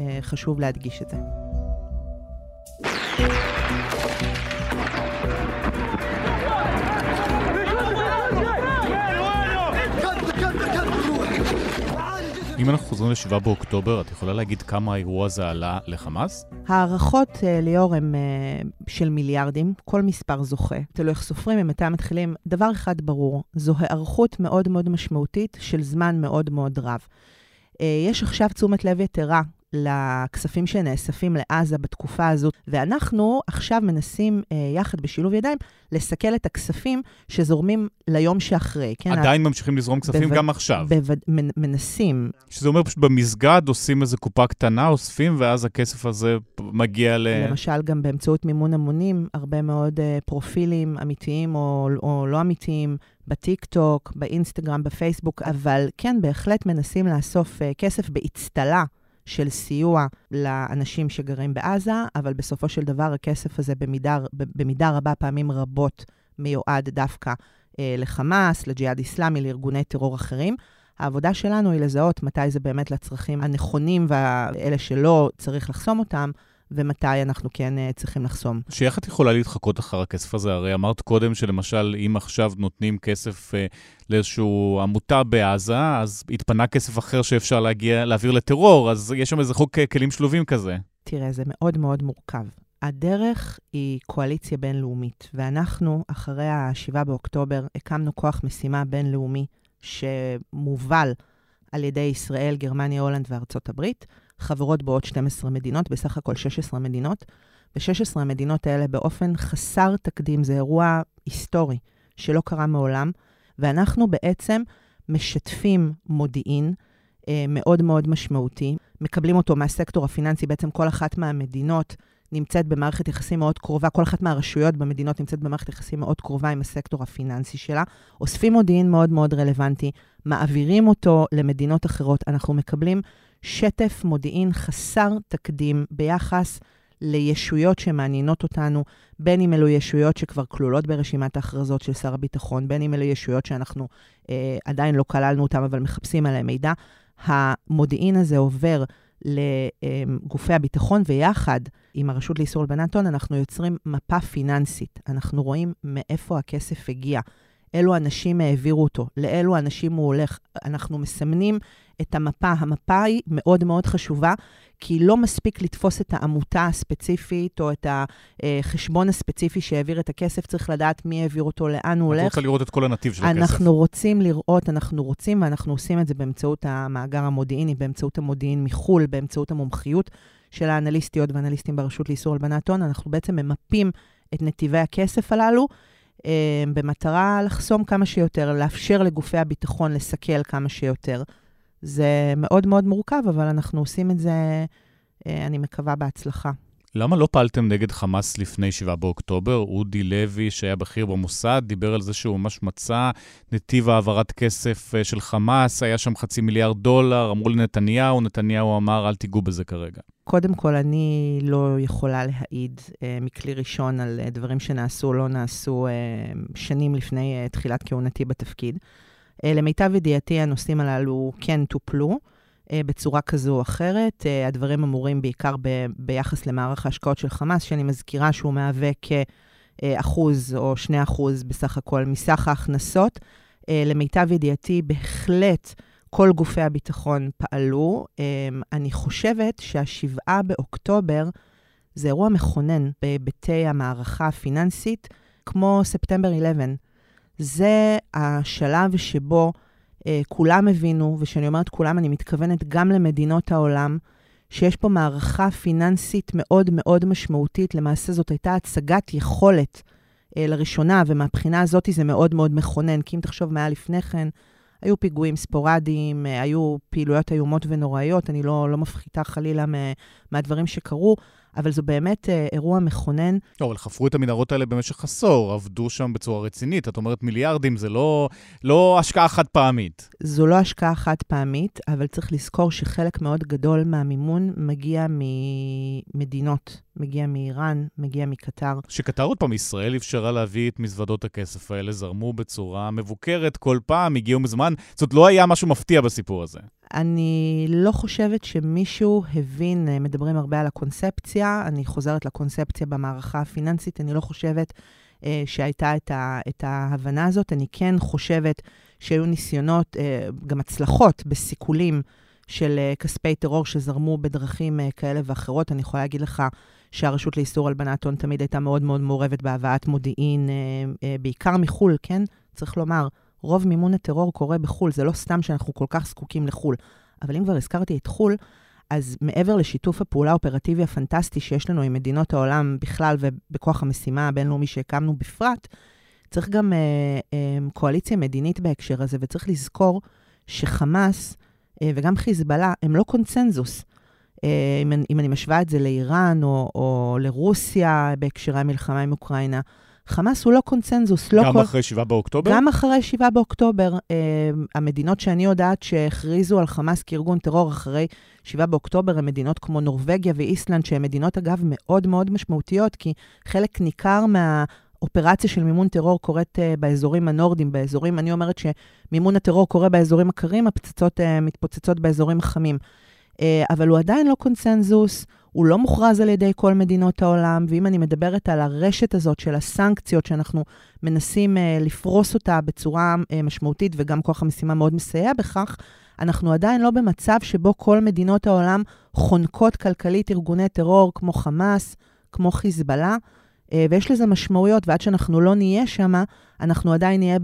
אה, חשוב להדגיש את זה. אם אנחנו חוזרים ל-7 באוקטובר, את יכולה להגיד כמה האירוע הזה עלה לחמאס? הערכות, אה, ליאור, הן אה, של מיליארדים, כל מספר זוכה. תלוי איך סופרים, אם מתי מתחילים. דבר אחד ברור, זו היערכות מאוד מאוד משמעותית של זמן מאוד מאוד רב. אה, יש עכשיו תשומת לב יתרה לכספים שנאספים לעזה בתקופה הזאת, ואנחנו עכשיו מנסים אה, יחד בשילוב ידיים לסכל את הכספים שזורמים ליום שאחרי. כן? עדיין ממשיכים לזרום כספים בו... גם עכשיו. בו... מנסים. שזה אומר פשוט במסגד עושים איזו קופה קטנה, אוספים, ואז הכסף הזה מגיע ל... למשל, גם באמצעות מימון המונים, הרבה מאוד אה, פרופילים אמיתיים או, או לא אמיתיים. בטיק טוק, באינסטגרם, בפייסבוק, אבל כן, בהחלט מנסים לאסוף uh, כסף באצטלה של סיוע לאנשים שגרים בעזה, אבל בסופו של דבר הכסף הזה במידה, במידה רבה, פעמים רבות, מיועד דווקא אה, לחמאס, לג'יהאד איסלאמי, לארגוני טרור אחרים. העבודה שלנו היא לזהות מתי זה באמת לצרכים הנכונים ואלה שלא צריך לחסום אותם, ומתי אנחנו כן uh, צריכים לחסום. שאיך את יכולה להתחקות אחר הכסף הזה? הרי אמרת קודם שלמשל, אם עכשיו נותנים כסף uh, לאיזושהי עמותה בעזה, אז התפנה כסף אחר שאפשר להגיע, להעביר לטרור, אז יש שם איזה חוק uh, כלים שלובים כזה. תראה, זה מאוד מאוד מורכב. הדרך היא קואליציה בינלאומית, ואנחנו, אחרי ה-7 באוקטובר, הקמנו כוח משימה בינלאומי שמובל על ידי ישראל, גרמניה, הולנד וארצות הברית. חברות בו עוד 12 מדינות, בסך הכל 16 מדינות. ו-16 המדינות האלה באופן חסר תקדים, זה אירוע היסטורי שלא קרה מעולם, ואנחנו בעצם משתפים מודיעין אה, מאוד מאוד משמעותי, מקבלים אותו מהסקטור הפיננסי, בעצם כל אחת מהמדינות נמצאת במערכת יחסים מאוד קרובה, כל אחת מהרשויות במדינות נמצאת במערכת יחסים מאוד קרובה עם הסקטור הפיננסי שלה, אוספים מודיעין מאוד מאוד רלוונטי, מעבירים אותו למדינות אחרות, אנחנו מקבלים שטף מודיעין חסר תקדים ביחס לישויות שמעניינות אותנו, בין אם אלו ישויות שכבר כלולות ברשימת ההכרזות של שר הביטחון, בין אם אלו ישויות שאנחנו אה, עדיין לא כללנו אותן, אבל מחפשים עליהן מידע. המודיעין הזה עובר לגופי הביטחון, ויחד עם הרשות לאיסור הלבנת הון, אנחנו יוצרים מפה פיננסית. אנחנו רואים מאיפה הכסף הגיע, אילו אנשים העבירו אותו, לאילו אנשים הוא הולך. אנחנו מסמנים את המפה. המפה היא מאוד מאוד חשובה, כי לא מספיק לתפוס את העמותה הספציפית או את החשבון הספציפי שהעביר את הכסף, צריך לדעת מי העביר אותו, לאן הוא הולך. את רוצה לראות את כל הנתיב של הכסף. אנחנו רוצים לראות, אנחנו רוצים, ואנחנו עושים את זה באמצעות המאגר המודיעיני, באמצעות המודיעין מחו"ל, באמצעות המומחיות של האנליסטיות ואנליסטים ברשות לאיסור הלבנת הון. אנחנו בעצם ממפים את נתיבי הכסף הללו. אה, במטרה לחסום כמה שיותר, לאפשר לגופי הביטחון לסכל כמה שיותר. זה מאוד מאוד מורכב, אבל אנחנו עושים את זה, אה, אני מקווה, בהצלחה. למה לא פעלתם נגד חמאס לפני 7 באוקטובר? אודי לוי, שהיה בכיר במוסד, דיבר על זה שהוא ממש מצא נתיב העברת כסף אה, של חמאס, היה שם חצי מיליארד דולר, אמרו לנתניהו, נתניהו אמר, אל תיגעו בזה כרגע. קודם כל, אני לא יכולה להעיד אה, מכלי ראשון על אה, דברים שנעשו או לא נעשו אה, שנים לפני אה, תחילת כהונתי בתפקיד. אה, למיטב ידיעתי, הנושאים הללו כן טופלו. אה, בצורה כזו או אחרת. אה, הדברים אמורים בעיקר ב, ביחס למערך ההשקעות של חמאס, שאני מזכירה שהוא מהווה כאחוז או שני אחוז בסך הכל מסך ההכנסות. למיטב ידיעתי, בהחלט כל גופי הביטחון פעלו. אני חושבת שהשבעה באוקטובר זה אירוע מכונן בהיבטי המערכה הפיננסית, כמו ספטמבר 11. זה השלב שבו אה, כולם הבינו, וכשאני אומרת כולם, אני מתכוונת גם למדינות העולם, שיש פה מערכה פיננסית מאוד מאוד משמעותית. למעשה זאת הייתה הצגת יכולת אה, לראשונה, ומהבחינה הזאת זה מאוד מאוד מכונן. כי אם תחשוב מה היה לפני כן, היו פיגועים ספורדיים, אה, היו פעילויות איומות ונוראיות, אני לא, לא מפחיתה חלילה מהדברים שקרו, אבל זו באמת אה, אירוע מכונן. לא, אבל חפרו את המנהרות האלה במשך עשור, עבדו שם בצורה רצינית. את אומרת מיליארדים, זה לא, לא השקעה חד פעמית. זו לא השקעה חד פעמית, אבל צריך לזכור שחלק מאוד גדול מהמימון מגיע ממדינות. מגיע מאיראן, מגיע מקטר. שקטר עוד פעם, ישראל אפשרה להביא את מזוודות הכסף האלה, זרמו בצורה מבוקרת כל פעם, הגיעו מזמן. זאת אומרת, לא היה משהו מפתיע בסיפור הזה. אני לא חושבת שמישהו הבין, אה, מדברים הרבה על הקונספציה, אני חוזרת לקונספציה במערכה הפיננסית, אני לא חושבת אה, שהייתה את, ה, את ההבנה הזאת. אני כן חושבת שהיו ניסיונות, אה, גם הצלחות בסיכולים של אה, כספי טרור שזרמו בדרכים אה, כאלה ואחרות. אני יכולה להגיד לך שהרשות לאיסור הלבנת הון תמיד הייתה מאוד מאוד מעורבת בהבאת מודיעין, אה, בעיקר מחו"ל, כן? צריך לומר. רוב מימון הטרור קורה בחו"ל, זה לא סתם שאנחנו כל כך זקוקים לחו"ל. אבל אם כבר הזכרתי את חו"ל, אז מעבר לשיתוף הפעולה האופרטיבי הפנטסטי שיש לנו עם מדינות העולם בכלל ובכוח המשימה הבינלאומי שהקמנו בפרט, צריך גם אה, אה, קואליציה מדינית בהקשר הזה, וצריך לזכור שחמאס וגם חיזבאללה הם לא קונצנזוס. אה, אם, אם אני משווה את זה לאיראן או, או לרוסיה בהקשרי המלחמה עם אוקראינה, חמאס הוא לא קונצנזוס. לא גם כל... אחרי 7 באוקטובר? גם אחרי 7 באוקטובר. Uh, המדינות שאני יודעת שהכריזו על חמאס כארגון טרור אחרי 7 באוקטובר הן מדינות כמו נורבגיה ואיסלנד, שהן מדינות, אגב, מאוד מאוד משמעותיות, כי חלק ניכר מה... אופרציה של מימון טרור קורית uh, באזורים הנורדים, באזורים, אני אומרת שמימון הטרור קורה באזורים הקרים, הפצצות uh, מתפוצצות באזורים החמים. Uh, אבל הוא עדיין לא קונצנזוס, הוא לא מוכרז על ידי כל מדינות העולם, ואם אני מדברת על הרשת הזאת של הסנקציות שאנחנו מנסים uh, לפרוס אותה בצורה uh, משמעותית, וגם כוח המשימה מאוד מסייע בכך, אנחנו עדיין לא במצב שבו כל מדינות העולם חונקות כלכלית ארגוני טרור כמו חמאס, כמו חיזבאללה, ויש לזה משמעויות, ועד שאנחנו לא נהיה שם, אנחנו עדיין נהיה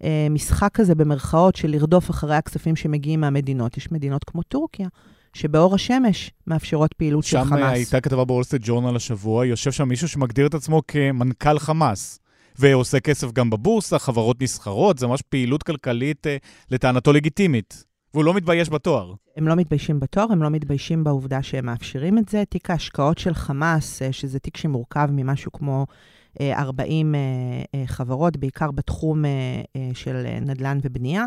במשחק הזה, במרכאות, של לרדוף אחרי הכספים שמגיעים מהמדינות. יש מדינות כמו טורקיה, שבאור השמש מאפשרות פעילות של חמאס. שם הייתה כתבה בוולסטייט ג'ורנל השבוע, יושב שם מישהו שמגדיר את עצמו כמנכ"ל חמאס. ועושה כסף גם בבורסה, חברות נסחרות, זה ממש פעילות כלכלית אה, לטענתו לגיטימית. והוא לא מתבייש בתואר. הם לא מתביישים בתואר, הם לא מתביישים בעובדה שהם מאפשרים את זה. תיק ההשקעות של חמאס, אה, שזה תיק שמורכב ממשהו כמו 40 אה, אה, חברות, בעיקר בתחום של נדל"ן ובנייה.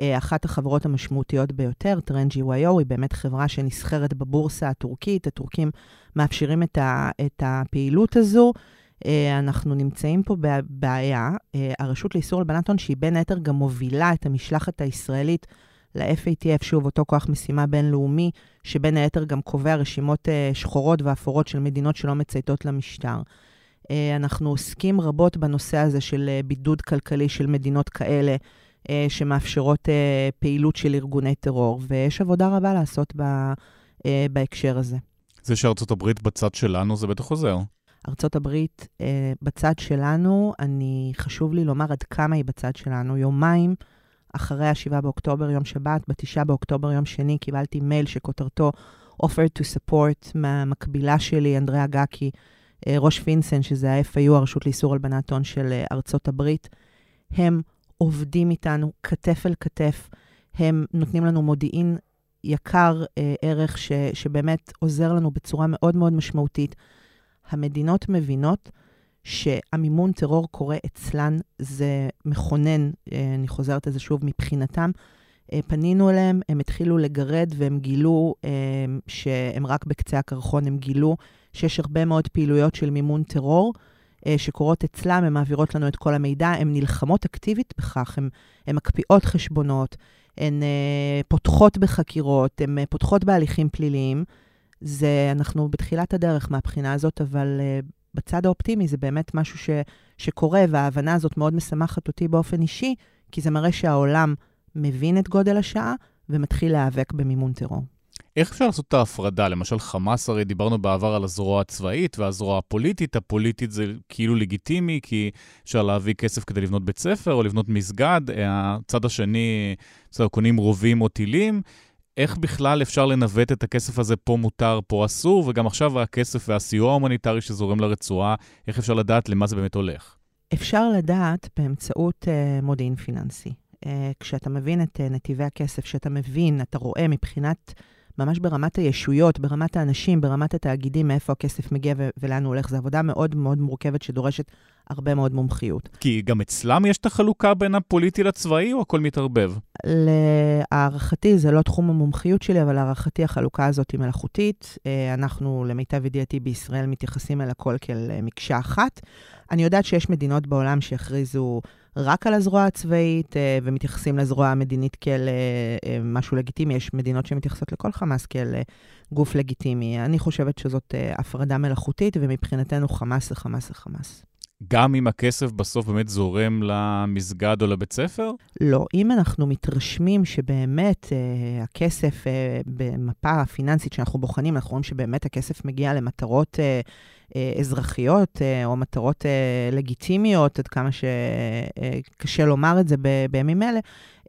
אחת החברות המשמעותיות ביותר, TrendGYO, היא באמת חברה שנסחרת בבורסה הטורקית. הטורקים מאפשרים את, ה, את הפעילות הזו. אנחנו נמצאים פה בבעיה. הרשות לאיסור הלבנת הון, שהיא בין היתר גם מובילה את המשלחת הישראלית ל-FATF, שוב, אותו כוח משימה בינלאומי, שבין היתר גם קובע רשימות שחורות ואפורות של מדינות שלא מצייתות למשטר. אה, אנחנו עוסקים רבות בנושא הזה של אה, בידוד כלכלי של מדינות כאלה, אה, שמאפשרות פעילות של ארגוני טרור, ויש עבודה רבה לעשות בהקשר הזה. זה שארצות הברית בצד שלנו, זה בטח עוזר. ארצות הברית בצד שלנו, אני, חשוב לי לומר עד כמה היא בצד שלנו. יומיים אחרי ה-7 באוקטובר, יום שבת, ב-9 באוקטובר, יום שני, קיבלתי מייל שכותרתו offer to support מהמקבילה שלי, אנדריאה גקי, אה, ראש פינסן, שזה ה-FAU, הרשות לאיסור הלבנת הון של אה, ארצות הברית, הם עובדים איתנו כתף אל כתף, הם נותנים לנו מודיעין יקר אה, ערך, ש, שבאמת עוזר לנו בצורה מאוד מאוד משמעותית. המדינות מבינות שהמימון טרור קורה אצלן, זה מכונן, אה, אני חוזרת על זה שוב, מבחינתם. אה, פנינו אליהם, הם התחילו לגרד והם גילו אה, שהם רק בקצה הקרחון, הם גילו שיש הרבה מאוד פעילויות של מימון טרור שקורות אצלם, הן מעבירות לנו את כל המידע, הן נלחמות אקטיבית בכך, הן מקפיאות חשבונות, הן פותחות בחקירות, הן פותחות בהליכים פליליים. זה, אנחנו בתחילת הדרך מהבחינה הזאת, אבל בצד האופטימי זה באמת משהו ש, שקורה, וההבנה הזאת מאוד משמחת אותי באופן אישי, כי זה מראה שהעולם מבין את גודל השעה ומתחיל להיאבק במימון טרור. איך אפשר לעשות את ההפרדה? למשל, חמאס, הרי דיברנו בעבר על הזרוע הצבאית והזרוע הפוליטית. הפוליטית זה כאילו לגיטימי, כי אפשר להביא כסף כדי לבנות בית ספר או לבנות מסגד. הצד השני, בסדר, קונים רובים או טילים. איך בכלל אפשר לנווט את הכסף הזה פה מותר, פה אסור, וגם עכשיו הכסף והסיוע ההומניטרי שזורם לרצועה, איך אפשר לדעת למה זה באמת הולך? אפשר לדעת באמצעות אה, מודיעין פיננסי. אה, כשאתה מבין את אה, נתיבי הכסף, כשאתה מבין, אתה רואה מבחינת ממש ברמת הישויות, ברמת האנשים, ברמת התאגידים, מאיפה הכסף מגיע ו- ולאן הוא הולך. זו עבודה מאוד מאוד מורכבת שדורשת הרבה מאוד מומחיות. כי גם אצלם יש את החלוקה בין הפוליטי לצבאי, או הכל מתערבב? להערכתי, זה לא תחום המומחיות שלי, אבל להערכתי החלוקה הזאת היא מלאכותית. אה, אנחנו, למיטב ידיעתי, בישראל מתייחסים אל הכל כאל אה, מקשה אחת. אני יודעת שיש מדינות בעולם שהכריזו רק על הזרוע הצבאית אה, ומתייחסים לזרוע המדינית כאל משהו לגיטימי. יש מדינות שמתייחסות לכל חמאס כאל גוף לגיטימי. אני חושבת שזאת הפרדה מלאכותית, ומבחינתנו חמאס זה חמאס זה חמאס. גם אם הכסף בסוף באמת זורם למסגד או לבית ספר? לא. אם אנחנו מתרשמים שבאמת אה, הכסף אה, במפה הפיננסית שאנחנו בוחנים, אנחנו רואים שבאמת הכסף מגיע למטרות אה, אה, אזרחיות אה, או מטרות אה, לגיטימיות, עד כמה שקשה אה, לומר את זה ב, בימים אלה,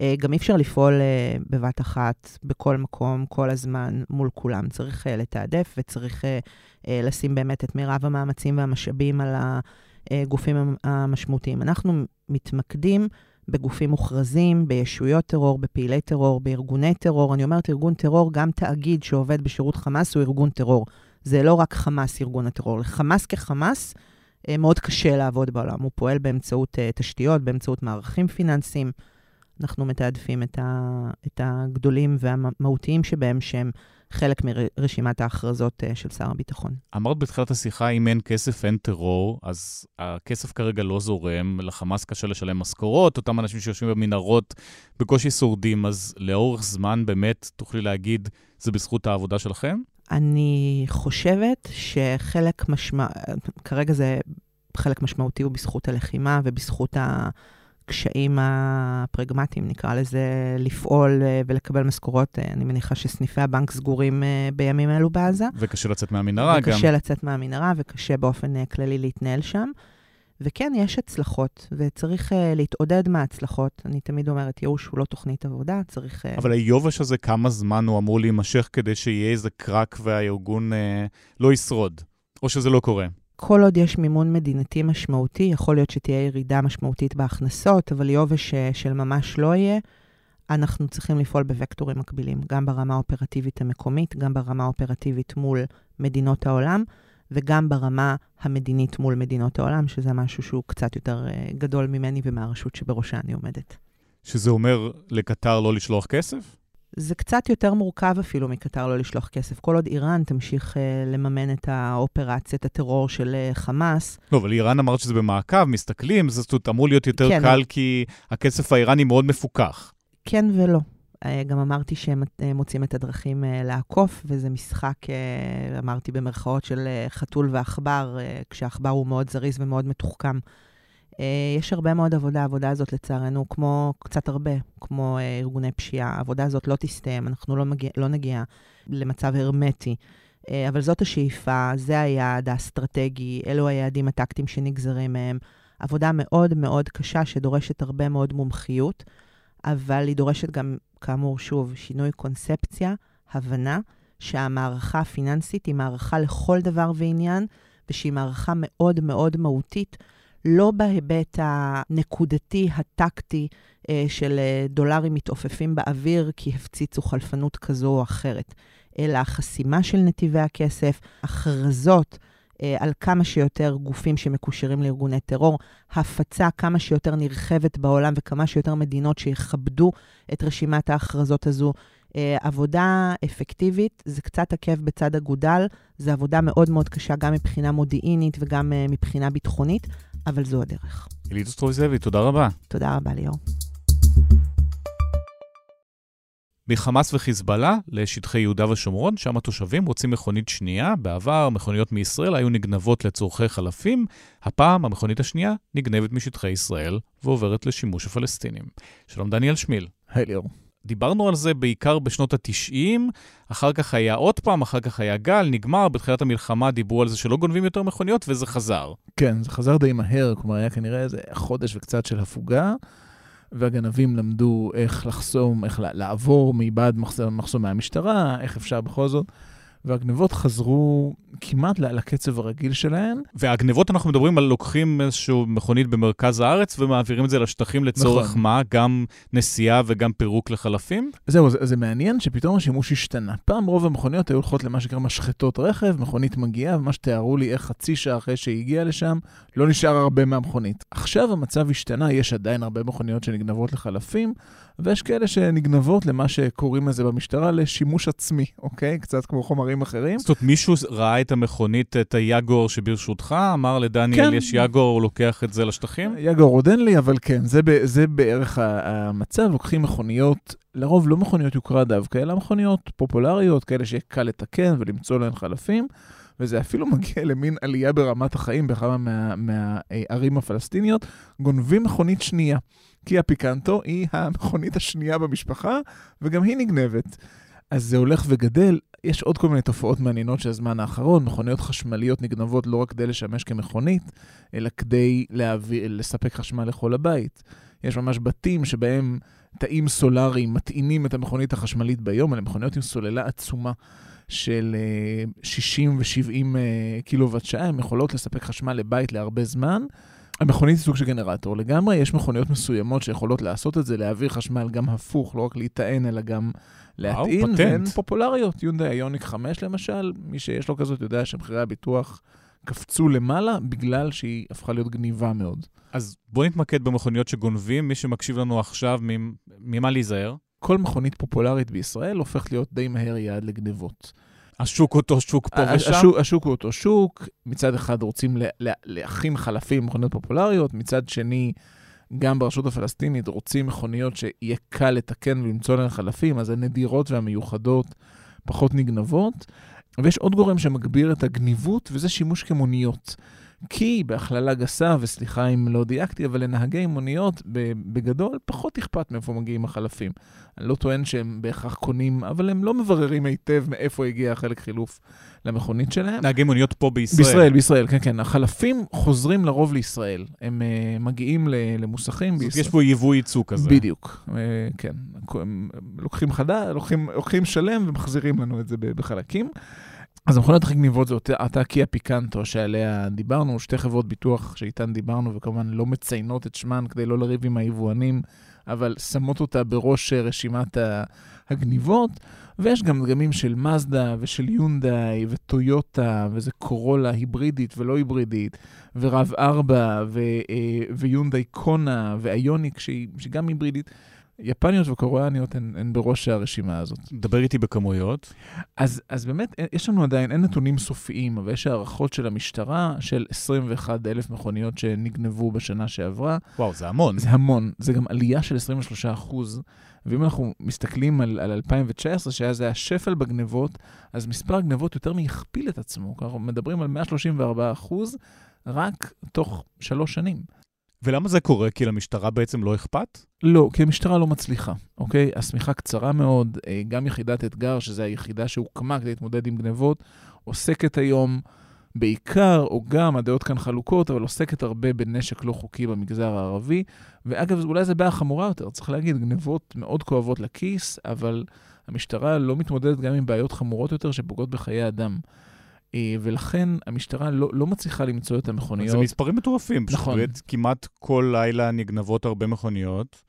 אה, גם אי אפשר לפעול אה, בבת אחת, בכל מקום, כל הזמן, מול כולם. צריך אה, לתעדף וצריך אה, אה, לשים באמת את מירב המאמצים והמשאבים על ה... הגופים המשמעותיים. אנחנו מתמקדים בגופים מוכרזים, בישויות טרור, בפעילי טרור, בארגוני טרור. אני אומרת ארגון טרור, גם תאגיד שעובד בשירות חמאס הוא ארגון טרור. זה לא רק חמאס, ארגון הטרור. לחמאס כחמאס, אה, מאוד קשה לעבוד בעולם. הוא פועל באמצעות uh, תשתיות, באמצעות מערכים פיננסיים. אנחנו מתעדפים את, ה, את הגדולים והמהותיים שבהם, שהם חלק מרשימת ההכרזות uh, של שר הביטחון. אמרת בתחילת השיחה, אם אין כסף, אין טרור, אז הכסף כרגע לא זורם, לחמאס קשה לשלם משכורות, אותם אנשים שיושבים במנהרות בקושי שורדים, אז לאורך זמן באמת תוכלי להגיד, זה בזכות העבודה שלכם? אני חושבת שחלק משמע... כרגע זה חלק משמעותי הוא בזכות הלחימה ובזכות ה... הקשיים הפרגמטיים, נקרא לזה, לפעול אה, ולקבל משכורות. אה, אני מניחה שסניפי הבנק סגורים אה, בימים אלו בעזה. וקשה לצאת מהמנהרה וקשה גם. וקשה לצאת מהמנהרה, וקשה באופן כללי להתנהל שם. וכן, יש הצלחות, וצריך uh, להתעודד מההצלחות. אני תמיד אומרת, ייאוש הוא לא תוכנית עבודה, צריך... Uh... אבל היובש הזה, כמה זמן הוא אמור להימשך כדי שיהיה איזה קרק והארגון uh, לא ישרוד? או שזה לא קורה? כל עוד יש מימון מדינתי משמעותי, יכול להיות שתהיה ירידה משמעותית בהכנסות, אבל יובש של ממש לא יהיה. אנחנו צריכים לפעול בוקטורים מקבילים, גם ברמה האופרטיבית המקומית, גם ברמה האופרטיבית מול מדינות העולם, וגם ברמה המדינית מול מדינות העולם, שזה משהו שהוא קצת יותר אה, גדול ממני ומהרשות שבראשה אני עומדת. שזה אומר לקטר לא לשלוח כסף? זה קצת יותר מורכב אפילו מקטר לא לשלוח כסף. כל עוד איראן תמשיך uh, לממן את האופרציית הטרור של uh, חמאס. לא, אבל איראן אמרת שזה במעקב, מסתכלים, זה זאת אמור להיות יותר כן, קל כי הכסף האיראני מאוד מפוקח. כן ולא. Uh, גם אמרתי שהם uh, מוצאים את הדרכים uh, לעקוף, וזה משחק, אמרתי במרכאות, של חתול ועכבר, כשהעכבר הוא מאוד זריז ומאוד מתוחכם. אה, יש הרבה מאוד עבודה, העבודה הזאת לצערנו, כמו קצת הרבה, כמו אה, ארגוני פשיעה, העבודה הזאת לא תסתיים, אנחנו לא, מגיע, לא נגיע למצב הרמטי. אה, אבל זאת השאיפה, זה היעד האסטרטגי, אלו היעדים הטקטיים שנגזרים מהם. עבודה מאוד מאוד קשה שדורשת הרבה מאוד מומחיות, אבל היא דורשת גם, כאמור, שוב, שינוי קונספציה, הבנה שהמערכה הפיננסית היא מערכה לכל דבר ועניין, ושהיא מערכה מאוד מאוד מהותית. לא בהיבט הנקודתי, הטקטי, אה, של אה, דולרים מתעופפים באוויר כי הפציצו חלפנות כזו או אחרת, אלא החסימה של נתיבי הכסף, הכרזות. אה, על כמה שיותר גופים שמקושרים לארגוני טרור, הפצה כמה שיותר נרחבת בעולם וכמה שיותר מדינות שיכבדו את רשימת ההכרזות הזו. עבודה אפקטיבית, זה קצת עקב בצד אגודל, זו עבודה מאוד מאוד קשה גם מבחינה מודיעינית וגם מבחינה ביטחונית, אבל זו הדרך. אלית אוסטרוביזבי, תודה רבה. תודה רבה, ליאור. מחמאס וחיזבאללה לשטחי יהודה ושומרון, שם התושבים רוצים מכונית שנייה. בעבר מכוניות מישראל היו נגנבות לצורכי חלפים, הפעם המכונית השנייה נגנבת משטחי ישראל ועוברת לשימוש הפלסטינים. שלום דניאל שמיל. היי ליאור. דיברנו על זה בעיקר בשנות ה-90, אחר כך היה עוד פעם, אחר כך היה גל, נגמר, בתחילת המלחמה דיברו על זה שלא גונבים יותר מכוניות, וזה חזר. כן, זה חזר די מהר, כלומר היה כנראה איזה חודש וקצת של הפוגה, והגנבים למדו איך לחסום, איך לעבור מבעד מחסומי המשטרה, איך אפשר בכל זאת. והגנבות חזרו כמעט לקצב הרגיל שלהן. והגנבות, אנחנו מדברים על לוקחים איזושהי מכונית במרכז הארץ ומעבירים את זה לשטחים לצורך נכון. מה? גם נסיעה וגם פירוק לחלפים? זהו, זה, זה מעניין שפתאום השימוש השתנה. פעם רוב המכוניות היו הולכות למה שנקרא משחטות רכב, מכונית מגיעה, ומה שתיארו לי איך חצי שעה אחרי שהיא הגיעה לשם, לא נשאר הרבה מהמכונית. עכשיו המצב השתנה, יש עדיין הרבה מכוניות שנגנבות לחלפים, ויש כאלה שנגנבות למה שקוראים לזה במשטרה לשימוש עצמי, אוקיי? קצת כמו חומרים אחרים. זאת אומרת, מישהו ראה את המכונית, את היאגור שברשותך, אמר לדניאל, כן. יש יאגור, הוא לוקח את זה לשטחים? יאגור עוד אין לי, אבל כן, זה, זה בערך המצב. לוקחים מכוניות, לרוב לא מכוניות יוקרה דווקא, אלא מכוניות פופולריות, כאלה שיהיה קל לתקן ולמצוא להן חלפים. וזה אפילו מגיע למין עלייה ברמת החיים בכמה מהערים מה, הפלסטיניות, גונבים מכונית שנייה. קיה פיקנטו היא המכונית השנייה במשפחה, וגם היא נגנבת. אז זה הולך וגדל. יש עוד כל מיני תופעות מעניינות של הזמן האחרון. מכוניות חשמליות נגנבות לא רק כדי לשמש כמכונית, אלא כדי להביא, לספק חשמל לכל הבית. יש ממש בתים שבהם תאים סולאריים מטעינים את המכונית החשמלית ביום, אלה מכוניות עם סוללה עצומה של 60 ו-70 קילוואט שעה, הן יכולות לספק חשמל לבית להרבה זמן. המכונית היא סוג של גנרטור לגמרי, יש מכוניות מסוימות שיכולות לעשות את זה, להעביר חשמל גם הפוך, לא רק להיטען, אלא גם להטעין, והן פופולריות. יונדאי איוניק 5 למשל, מי שיש לו כזאת יודע שמחירי הביטוח קפצו למעלה בגלל שהיא הפכה להיות גניבה מאוד. אז בוא נתמקד במכוניות שגונבים, מי שמקשיב לנו עכשיו, ממה להיזהר? כל מכונית פופולרית בישראל הופך להיות די מהר יעד לגנבות. השוק אותו שוק פה ושם? השוק, השוק הוא אותו שוק. מצד אחד רוצים להכין חלפים מכוניות פופולריות, מצד שני, גם ברשות הפלסטינית רוצים מכוניות שיהיה קל לתקן ולמצוא להן חלפים, אז הנדירות והמיוחדות פחות נגנבות. ויש עוד גורם שמגביר את הגניבות, וזה שימוש כמוניות. כי בהכללה גסה, וסליחה אם לא דייקתי, אבל לנהגי מוניות בגדול פחות אכפת מאיפה מגיעים החלפים. אני לא טוען שהם בהכרח קונים, אבל הם לא מבררים היטב מאיפה הגיע החלק חילוף למכונית שלהם. נהגי מוניות פה בישראל. בישראל, בישראל, כן, כן. החלפים חוזרים לרוב לישראל. הם uh, מגיעים למוסכים בישראל. יש פה יבוא ייצוא כזה. בדיוק, uh, כן. הם לוקחים חדה, לוקחים, לוקחים שלם ומחזירים לנו את זה בחלקים. אז המכונות הכי גניבות זה אותה קיה פיקנטו שעליה דיברנו, שתי חברות ביטוח שאיתן דיברנו, וכמובן לא מציינות את שמן כדי לא לריב עם היבואנים, אבל שמות אותה בראש רשימת הגניבות. ויש גם דגמים של מזדה ושל יונדאי וטויוטה, וזה קורולה היברידית ולא היברידית, ורב 4 ו, אה, ויונדאי קונה ואיוניק שהיא, שהיא גם היברידית. יפניות וקוריאניות הן, הן בראש הרשימה הזאת. דבר איתי בכמויות. אז, אז באמת, יש לנו עדיין, אין נתונים סופיים, אבל יש הערכות של המשטרה של 21 אלף מכוניות שנגנבו בשנה שעברה. וואו, זה המון. זה המון. זה גם עלייה של 23 אחוז. ואם אנחנו מסתכלים על, על 2019, שהיה זה השפל בגנבות, אז מספר הגנבות יותר מהכפיל את עצמו. אנחנו מדברים על 134 אחוז רק תוך שלוש שנים. ולמה זה קורה? כי למשטרה בעצם לא אכפת? לא, כי המשטרה לא מצליחה, אוקיי? השמיכה קצרה מאוד, אה, גם יחידת אתגר, שזו היחידה שהוקמה כדי להתמודד עם גנבות, עוסקת היום בעיקר, או גם, הדעות כאן חלוקות, אבל עוסקת הרבה בנשק לא חוקי במגזר הערבי. ואגב, אולי זו בעיה חמורה יותר, צריך להגיד, גנבות מאוד כואבות לכיס, אבל המשטרה לא מתמודדת גם עם בעיות חמורות יותר שפוגעות בחיי אדם. אה, ולכן המשטרה לא, לא מצליחה למצוא את המכוניות. זה מספרים מטורפים. נכון. פשוט כמעט כל לילה נגנבות הרבה מכוניות,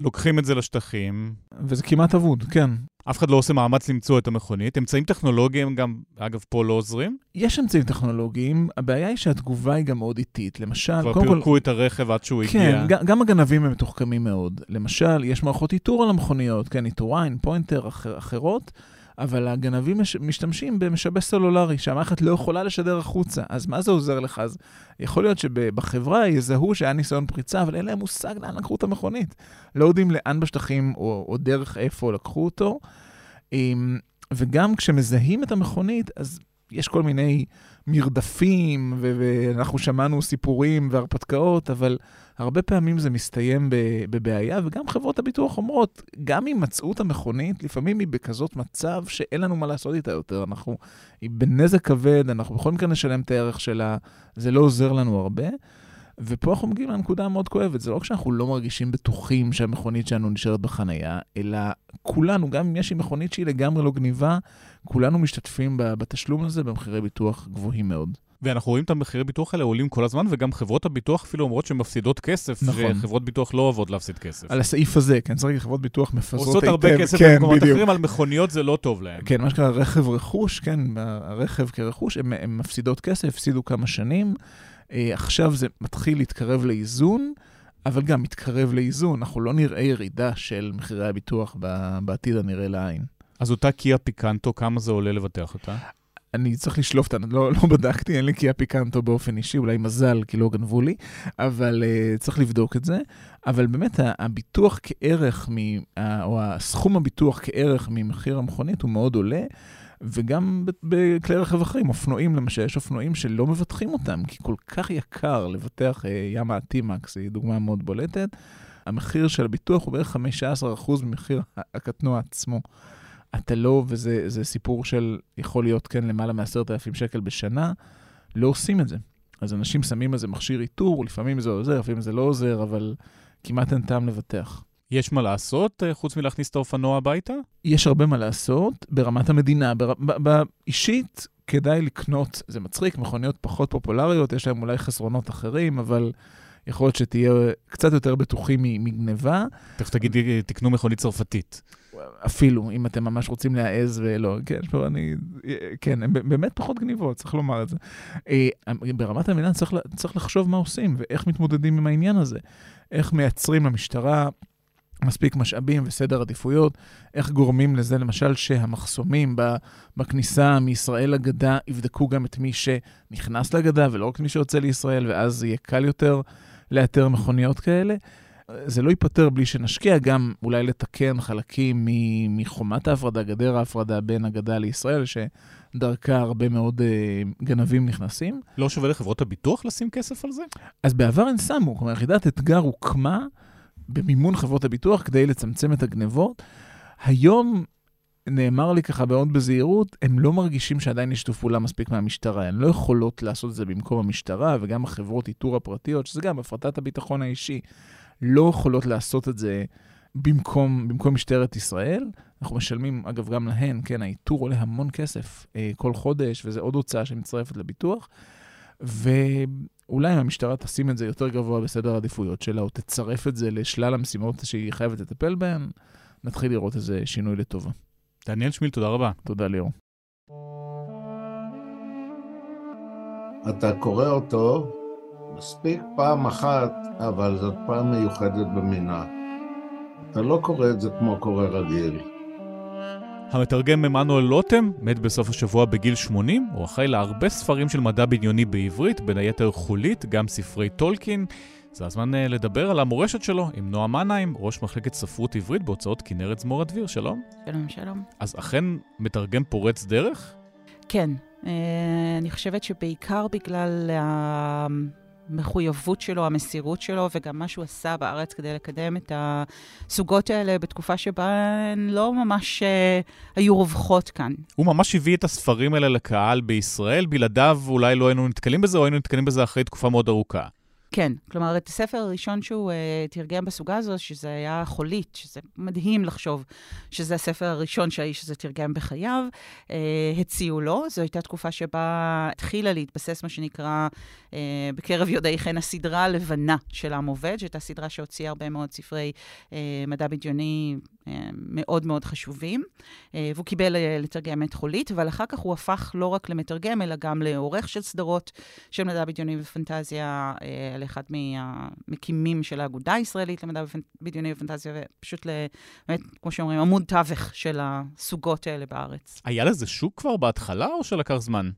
לוקחים את זה לשטחים. וזה כמעט אבוד, כן. אף אחד לא עושה מאמץ למצוא את המכונית. אמצעים טכנולוגיים גם, אגב, פה לא עוזרים? יש אמצעים טכנולוגיים, הבעיה היא שהתגובה היא גם מאוד איטית. למשל, כבר פירקו כל... את הרכב עד שהוא כן, הגיע. כן, גם הגנבים הם מתוחכמים מאוד. למשל, יש מערכות איתור על המכוניות, כן, איתור עין, פוינטר, אחר, אחרות. אבל הגנבים מש, משתמשים במשבשי סלולרי, שהמערכת לא יכולה לשדר החוצה. אז מה זה עוזר לך? אז יכול להיות שבחברה יזהו שהיה ניסיון פריצה, אבל אין להם מושג לאן לקחו את המכונית. לא יודעים לאן בשטחים או, או דרך איפה לקחו אותו. אמ, וגם כשמזהים את המכונית, אז יש כל מיני מרדפים, ואנחנו שמענו סיפורים והרפתקאות, אבל הרבה פעמים זה מסתיים בבעיה, וגם חברות הביטוח אומרות, גם אם מצאו את המכונית, לפעמים היא בכזאת מצב שאין לנו מה לעשות איתה יותר. אנחנו, היא בנזק כבד, אנחנו בכל מקרה נשלם את הערך שלה, זה לא עוזר לנו הרבה. ופה אנחנו מגיעים לנקודה המאוד כואבת, זה לא רק שאנחנו לא מרגישים בטוחים שהמכונית שלנו נשארת בחנייה, אלא כולנו, גם אם יש לי מכונית שהיא לגמרי לא גניבה, כולנו משתתפים בתשלום הזה במחירי ביטוח גבוהים מאוד. ואנחנו רואים את המחירי ביטוח האלה עולים כל הזמן, וגם חברות הביטוח אפילו אומרות שהן מפסידות כסף, נכון. וחברות ביטוח לא אוהבות להפסיד כסף. על הסעיף הזה, כן, צריך להגיד, חברות ביטוח מפזרות היטב. עושות הרבה כסף כן, במקומות אחרים, על מכוניות זה לא טוב להן. כן, מה שקרה רכב רכוש, כן, הרכב כרכוש, הן מפסידות כסף, הפסידו כמה שנים. אה, עכשיו זה מתחיל להתקרב לאיזון, אבל גם מתקרב לאיזון. אנחנו לא נראה ירידה של מחירי הביטוח בעתיד הנראה לעין. אז אותה קיה פיקנטו, כמה זה עולה לבטח אותה? אני צריך לשלוף אותה, לא, לא בדקתי, אין לי קיה פיקנטו באופן אישי, אולי מזל, כי לא גנבו לי, אבל uh, צריך לבדוק את זה. אבל באמת, הביטוח כערך, מ, או הסכום הביטוח כערך ממחיר המכונית הוא מאוד עולה, וגם בכלי רכב אחרים, אופנועים למשל, יש אופנועים שלא מבטחים אותם, כי כל כך יקר לבטח uh, ימה הטימקס, היא דוגמה מאוד בולטת. המחיר של הביטוח הוא בערך 15% ממחיר הקטנוע עצמו. אתה לא, וזה סיפור של יכול להיות כן למעלה מ-10,000 שקל בשנה, לא עושים את זה. אז אנשים שמים איזה מכשיר איתור, לפעמים זה עוזר, לפעמים זה לא עוזר, אבל כמעט אין טעם לבטח. יש מה לעשות אה, חוץ מלהכניס את האופנוע הביתה? יש הרבה מה לעשות ברמת המדינה. באישית, כדאי לקנות, זה מצחיק, מכוניות פחות פופולריות, יש להם אולי חסרונות אחרים, אבל יכול להיות שתהיה קצת יותר בטוחים מגניבה. תכף תגידי, תקנו מכונית צרפתית. אפילו, אם אתם ממש רוצים להעז ולא, כן, פה אני, כן, הן באמת פחות גניבות, צריך לומר את זה. אה, ברמת המדינה צריך, צריך לחשוב מה עושים ואיך מתמודדים עם העניין הזה. איך מייצרים למשטרה מספיק משאבים וסדר עדיפויות, איך גורמים לזה, למשל, שהמחסומים בכניסה מישראל לגדה יבדקו גם את מי שנכנס לגדה ולא רק את מי שיוצא לישראל, ואז יהיה קל יותר לאתר מכוניות כאלה. זה לא ייפתר בלי שנשקיע גם אולי לתקן חלקים מחומת ההפרדה, גדר ההפרדה בין הגדה לישראל, שדרכה הרבה מאוד uh, גנבים נכנסים. לא שווה לחברות הביטוח לשים כסף על זה? אז בעבר הן שמו, כלומר, יחידת אתגר הוקמה במימון חברות הביטוח כדי לצמצם את הגנבות. היום נאמר לי ככה מאוד בזהירות, הם לא מרגישים שעדיין יש שיתוף פעולה מספיק מהמשטרה. הן לא יכולות לעשות את זה במקום המשטרה, וגם החברות איתור הפרטיות, שזה גם הפרטת הביטחון האישי. לא יכולות לעשות את זה במקום, במקום משטרת ישראל. אנחנו משלמים, אגב, גם להן, כן, האיתור עולה המון כסף אה, כל חודש, וזו עוד הוצאה שמצטרפת לביטוח. ואולי אם המשטרה תשים את זה יותר גבוה בסדר העדיפויות שלה, או תצרף את זה לשלל המשימות שהיא חייבת לטפל בהן, נתחיל לראות איזה שינוי לטובה. דניאל שמיל, תודה רבה. תודה, ליאור. אתה קורא אותו, מספיק פעם אחת, אבל זאת פעם מיוחדת במינה. אתה לא קורא את זה כמו קורא רגיל. המתרגם עמנואל לוטם מת בסוף השבוע בגיל 80, הוא אחראי להרבה ספרים של מדע בדיוני בעברית, בין היתר חולית, גם ספרי טולקין. זה הזמן uh, לדבר על המורשת שלו עם נועה מנהיים, ראש מחלקת ספרות עברית בהוצאות כנרת זמור הדביר, שלום. שלום, שלום. אז אכן מתרגם פורץ דרך? כן. Uh, אני חושבת שבעיקר בגלל המחויבות שלו, המסירות שלו, וגם מה שהוא עשה בארץ כדי לקדם את הסוגות האלה בתקופה שבה הן לא ממש uh, היו רווחות כאן. הוא ממש הביא את הספרים האלה לקהל בישראל, בלעדיו אולי לא היינו נתקלים בזה, או היינו נתקלים בזה אחרי תקופה מאוד ארוכה. כן, כלומר, את הספר הראשון שהוא uh, תרגם בסוגה הזו, שזה היה חולית, שזה מדהים לחשוב שזה הספר הראשון שהאיש הזה תרגם בחייו, uh, הציעו לו. זו הייתה תקופה שבה התחילה להתבסס, מה שנקרא, uh, בקרב יודעי חן, הסדרה הלבנה של עם עובד, שהייתה סדרה שהוציאה הרבה מאוד ספרי uh, מדע בדיוני מאוד מאוד חשובים, והוא קיבל לתרגם את חולית, אבל אחר כך הוא הפך לא רק למתרגם, אלא גם לעורך של סדרות של מדע בדיוני ופנטזיה, על אחד מהמקימים של האגודה הישראלית למדע בדיוני ופנטזיה, ופשוט, באמת, כמו שאומרים, עמוד תווך של הסוגות האלה בארץ. היה לזה שוק כבר בהתחלה, או שלקח זמן?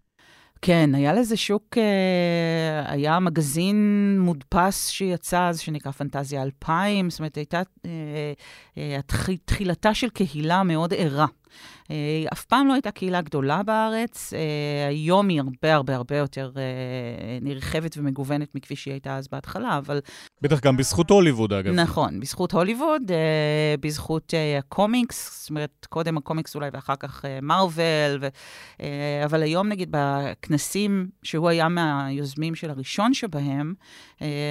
כן, היה לזה שוק, אה, היה מגזין מודפס שיצא אז, שנקרא פנטזיה 2000, זאת אומרת, הייתה אה, אה, תחילתה של קהילה מאוד ערה. היא אף פעם לא הייתה קהילה גדולה בארץ, היום היא הרבה הרבה הרבה יותר נרחבת ומגוונת מכפי שהיא הייתה אז בהתחלה, אבל... בטח גם בזכות הוליווד, אגב. נכון, בזכות הוליווד, בזכות הקומיקס, זאת אומרת, קודם הקומיקס אולי ואחר כך מארוול, ו... אבל היום נגיד בכנסים, שהוא היה מהיוזמים של הראשון שבהם,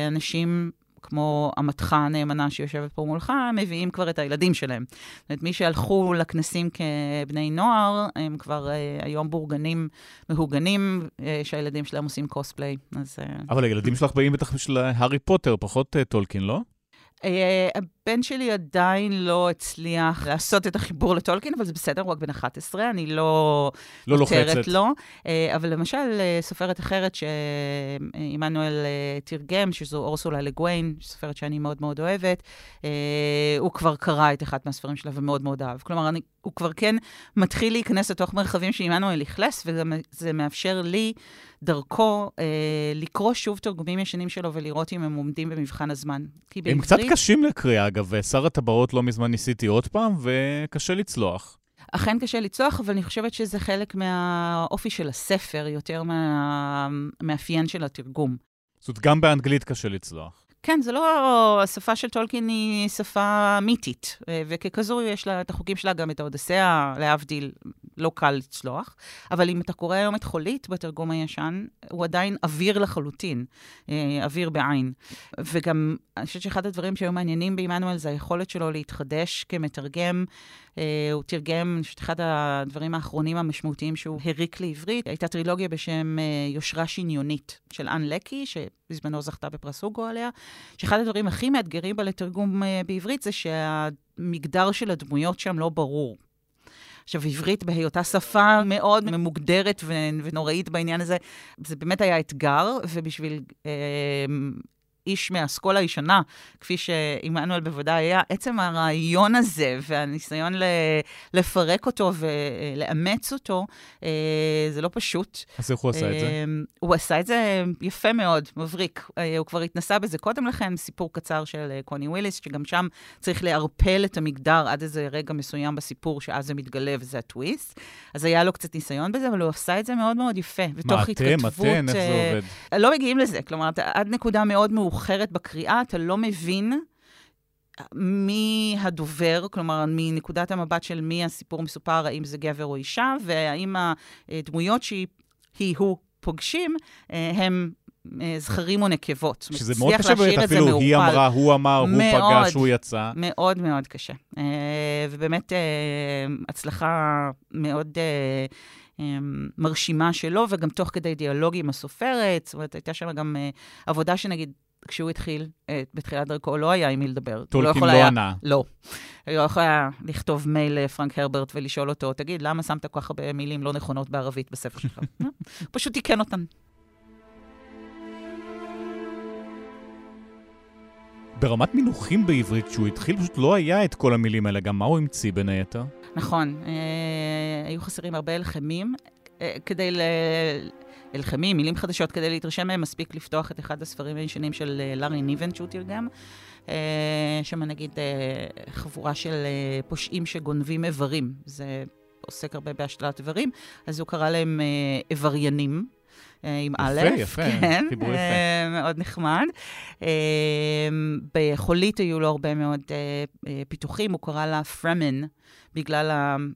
אנשים כמו אמתך הנאמנה שיושבת פה מולך, מביאים כבר את הילדים שלהם. זאת אומרת, מי שהלכו לכנסים כבני נוער, הם כבר uh, היום בורגנים מהוגנים, uh, שהילדים שלהם עושים קוספליי. אז... Uh... אבל הילדים שלך באים בטח בשביל הארי פוטר, פחות uh, טולקין, לא? Uh, הבן שלי עדיין לא הצליח לעשות את החיבור לטולקין, אבל זה בסדר, הוא רק בן 11, אני לא, לא לוחצת לו. Uh, אבל למשל, uh, סופרת אחרת שעמנואל uh, תרגם, שזו אורסולה לגוויין, סופרת שאני מאוד מאוד אוהבת, הוא כבר קרא את אחד מהספרים שלה ומאוד מאוד אהב. כלומר, אני, הוא כבר כן מתחיל להיכנס לתוך מרחבים שעמנואל אכלס, וזה מאפשר לי... דרכו אה, לקרוא שוב תרגומים ישנים שלו ולראות אם הם עומדים במבחן הזמן. הם בעברית... קצת קשים לקריאה, אגב. שר הטבעות לא מזמן ניסיתי עוד פעם, וקשה לצלוח. אכן קשה לצלוח, אבל אני חושבת שזה חלק מהאופי של הספר, יותר מהמאפיין של התרגום. זאת אומרת, גם באנגלית קשה לצלוח. כן, זה לא... השפה של טולקין היא שפה מיתית, אה, וככזו יש לה את החוקים שלה, גם את האודסאה, להבדיל, לא קל לצלוח. אבל אם אתה קורא היום את חולית בתרגום הישן, הוא עדיין אוויר לחלוטין, אה, אוויר בעין. וגם, אני חושבת שאחד הדברים שהיו מעניינים בעמנואל זה היכולת שלו להתחדש כמתרגם. Uh, הוא תרגם, אני חושבת, אחד הדברים האחרונים המשמעותיים שהוא הריק לעברית, הייתה טרילוגיה בשם יושרה שניונית של אן לקי, שבזמנו זכתה בפרס הוגו עליה, שאחד הדברים הכי מאתגרים בה לתרגום uh, בעברית זה שהמגדר של הדמויות שם לא ברור. עכשיו, עברית בהיותה שפה מאוד ממוגדרת ונוראית בעניין הזה, זה באמת היה אתגר, ובשביל אה, איש מהאסכולה הישנה, כפי שעמנואל בוודאי היה, עצם הרעיון הזה והניסיון לפרק אותו ולאמץ אותו, אה, זה לא פשוט. אז איך הוא עשה את זה? אה, הוא עשה את זה יפה מאוד, מבריק. אה, הוא כבר התנסה בזה קודם לכן, סיפור קצר של קוני וויליס, שגם שם צריך לערפל את המגדר עד איזה רגע מסוים בסיפור, שאז זה מתגלה וזה הטוויסט. אז היה לו קצת ניסיון בזה, אבל הוא עשה את זה מאוד מאוד יפה. מה, אתם, אתם, איך זה עובד? לא מגיעים לזה, כלומר, עד נקודה מאוד מאוחרת. מאוחרת בקריאה, אתה לא מבין מי הדובר, כלומר, מנקודת המבט של מי הסיפור מסופר, האם זה גבר או אישה, והאם הדמויות שהיא, הוא, פוגשים, אה, הם אה, זכרים או נקבות. שזה מאוד קשה באמת, אפילו היא אמרה, הוא אמר, הוא פגש, הוא יצא. מאוד מאוד קשה. אה, ובאמת, הצלחה מאוד... מרשימה שלו, וגם תוך כדי דיאלוג עם הסופרת, זאת אומרת, הייתה שם גם עבודה שנגיד כשהוא התחיל, אה, בתחילת דרכו, לא היה עם מי לדבר. טולקין לא, לא ענה. לא. הוא לא יכול היה לכתוב מייל לפרנק הרברט ולשאול אותו, תגיד, למה שמת כל כך הרבה מילים לא נכונות בערבית בספר שלך? הוא פשוט תיקן אותן. ברמת מינוחים בעברית, כשהוא התחיל, פשוט לא היה את כל המילים האלה. גם מה הוא המציא בין היתר? נכון. אה, היו חסרים הרבה אלחמים. אה, כדי ל... אלחמים, מילים חדשות, כדי להתרשם מהם, מספיק לפתוח את אחד הספרים הישנים של אה, לארי ניבן שהוא תרגם. אה, שם נגיד אה, חבורה של פושעים שגונבים איברים. זה עוסק הרבה בהשתלת איברים, אז הוא קרא להם איבריינים. עם א', יפה, יפה, כן, חיבור יפה. מאוד נחמד. בחולית היו לו הרבה מאוד פיתוחים, הוא קרא לה פרמן, בגלל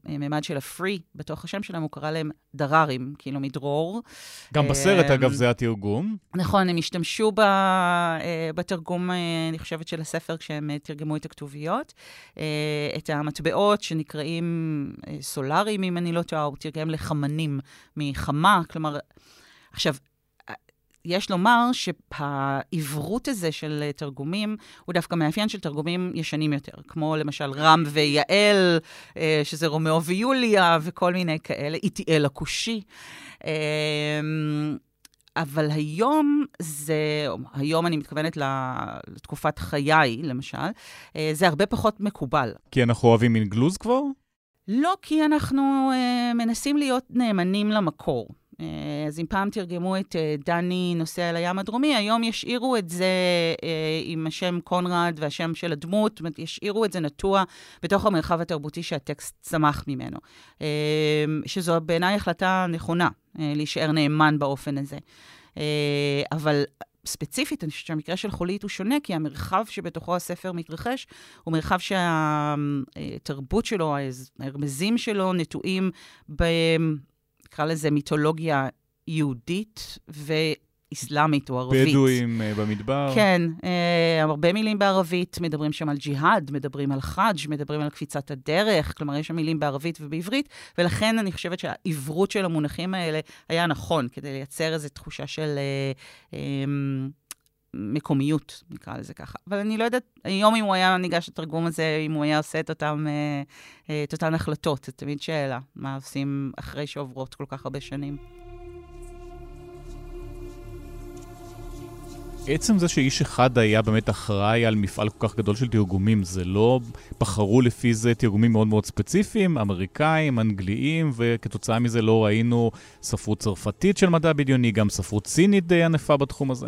הממד של הפרי בתוך השם שלהם, הוא קרא להם דררים, כאילו מדרור. גם בסרט, אגב, זה התרגום. נכון, הם השתמשו ב, אה, בתרגום, אה, אני חושבת, של הספר, כשהם אה, תרגמו את הכתוביות. את המטבעות שנקראים סולאריים, אם אני לא טועה, הוא תרגם לחמנים מחמה, כלומר... עכשיו, יש לומר שהעברות הזה של תרגומים הוא דווקא מאפיין של תרגומים ישנים יותר, כמו למשל רם ויעל, אה, שזה רומאו ויוליה וכל מיני כאלה, איטיאל הכושי. אה, אבל היום זה, היום אני מתכוונת לתקופת חיי, למשל, אה, זה הרבה פחות מקובל. כי אנחנו אוהבים אינגלוז כבר? לא, כי אנחנו מנסים להיות נאמנים למקור. אז אם פעם תרגמו את דני נוסע אל הים הדרומי, היום ישאירו את זה עם השם קונרד והשם של הדמות, זאת אומרת, ישאירו את זה נטוע בתוך המרחב התרבותי שהטקסט צמח ממנו. שזו בעיניי החלטה נכונה, להישאר נאמן באופן הזה. אבל ספציפית, אני חושבת שהמקרה של חולית הוא שונה, כי המרחב שבתוכו הספר מתרחש, הוא מרחב שהתרבות שלו, הרמזים שלו, נטועים ב... נקרא לזה מיתולוגיה יהודית, ו... אסלאמית או ערבית. בדואים uh, במדבר. כן, uh, הרבה מילים בערבית, מדברים שם על ג'יהאד, מדברים על חאג', מדברים על קפיצת הדרך, כלומר, יש שם מילים בערבית ובעברית, ולכן אני חושבת שהעברות של המונחים האלה היה נכון, כדי לייצר איזו תחושה של... Uh, um, מקומיות, נקרא לזה ככה. אבל אני לא יודעת, היום אם הוא היה ניגש לתרגום הזה, אם הוא היה עושה את, אותם, את אותן החלטות, זו תמיד שאלה, מה עושים אחרי שעוברות כל כך הרבה שנים. עצם זה שאיש אחד היה באמת אחראי על מפעל כל כך גדול של תרגומים, זה לא בחרו לפי זה תרגומים מאוד מאוד ספציפיים, אמריקאים, אנגליים, וכתוצאה מזה לא ראינו ספרות צרפתית של מדע בדיוני, גם ספרות סינית די ענפה בתחום הזה?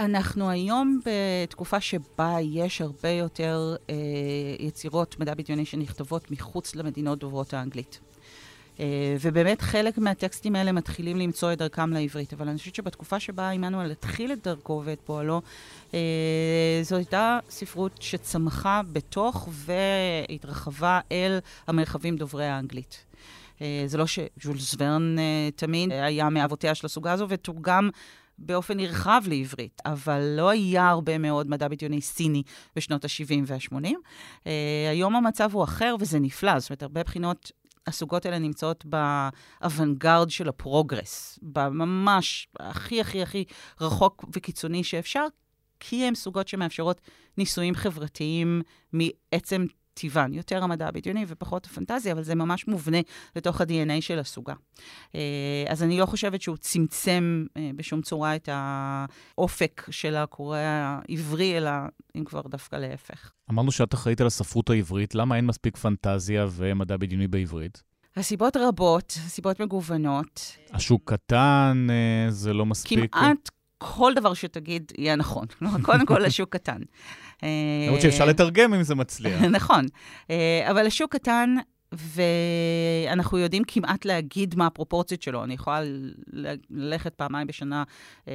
אנחנו היום בתקופה שבה יש הרבה יותר אה, יצירות מדע בדיוני שנכתבות מחוץ למדינות דוברות האנגלית. אה, ובאמת חלק מהטקסטים האלה מתחילים למצוא את דרכם לעברית. אבל אני חושבת שבתקופה שבה עמנואל התחיל את דרכו ואת פועלו, אה, זו הייתה ספרות שצמחה בתוך והתרחבה אל המרחבים דוברי האנגלית. אה, זה לא שז'ולס ורן תמיד היה מאבותיה של הסוגה הזו, ותורגם באופן נרחב לעברית, אבל לא היה הרבה מאוד מדע בדיוני סיני בשנות ה-70 וה-80. Uh, היום המצב הוא אחר וזה נפלא, זאת אומרת, הרבה בחינות הסוגות האלה נמצאות באוונגרד של הפרוגרס, בממש הכי הכי הכי רחוק וקיצוני שאפשר, כי הן סוגות שמאפשרות ניסויים חברתיים מעצם טיבן, יותר המדע הבדיוני ופחות הפנטזיה, אבל זה ממש מובנה לתוך ה-DNA של הסוגה. אה, אז אני לא חושבת שהוא צמצם אה, בשום צורה את האופק של הקורא העברי, אלא אם כבר דווקא להפך. אמרנו שאת אחראית על הספרות העברית, למה אין מספיק פנטזיה ומדע בדיוני בעברית? הסיבות רבות, סיבות מגוונות. השוק קטן, אה, זה לא מספיק? כמעט כל דבר שתגיד יהיה נכון. כלומר, קודם כל, השוק קטן. למרות שאפשר לתרגם אם זה מצליח. נכון. אה, אבל השוק קטן, ואנחנו יודעים כמעט להגיד מה הפרופורציות שלו. אני יכולה ללכת פעמיים בשנה אה,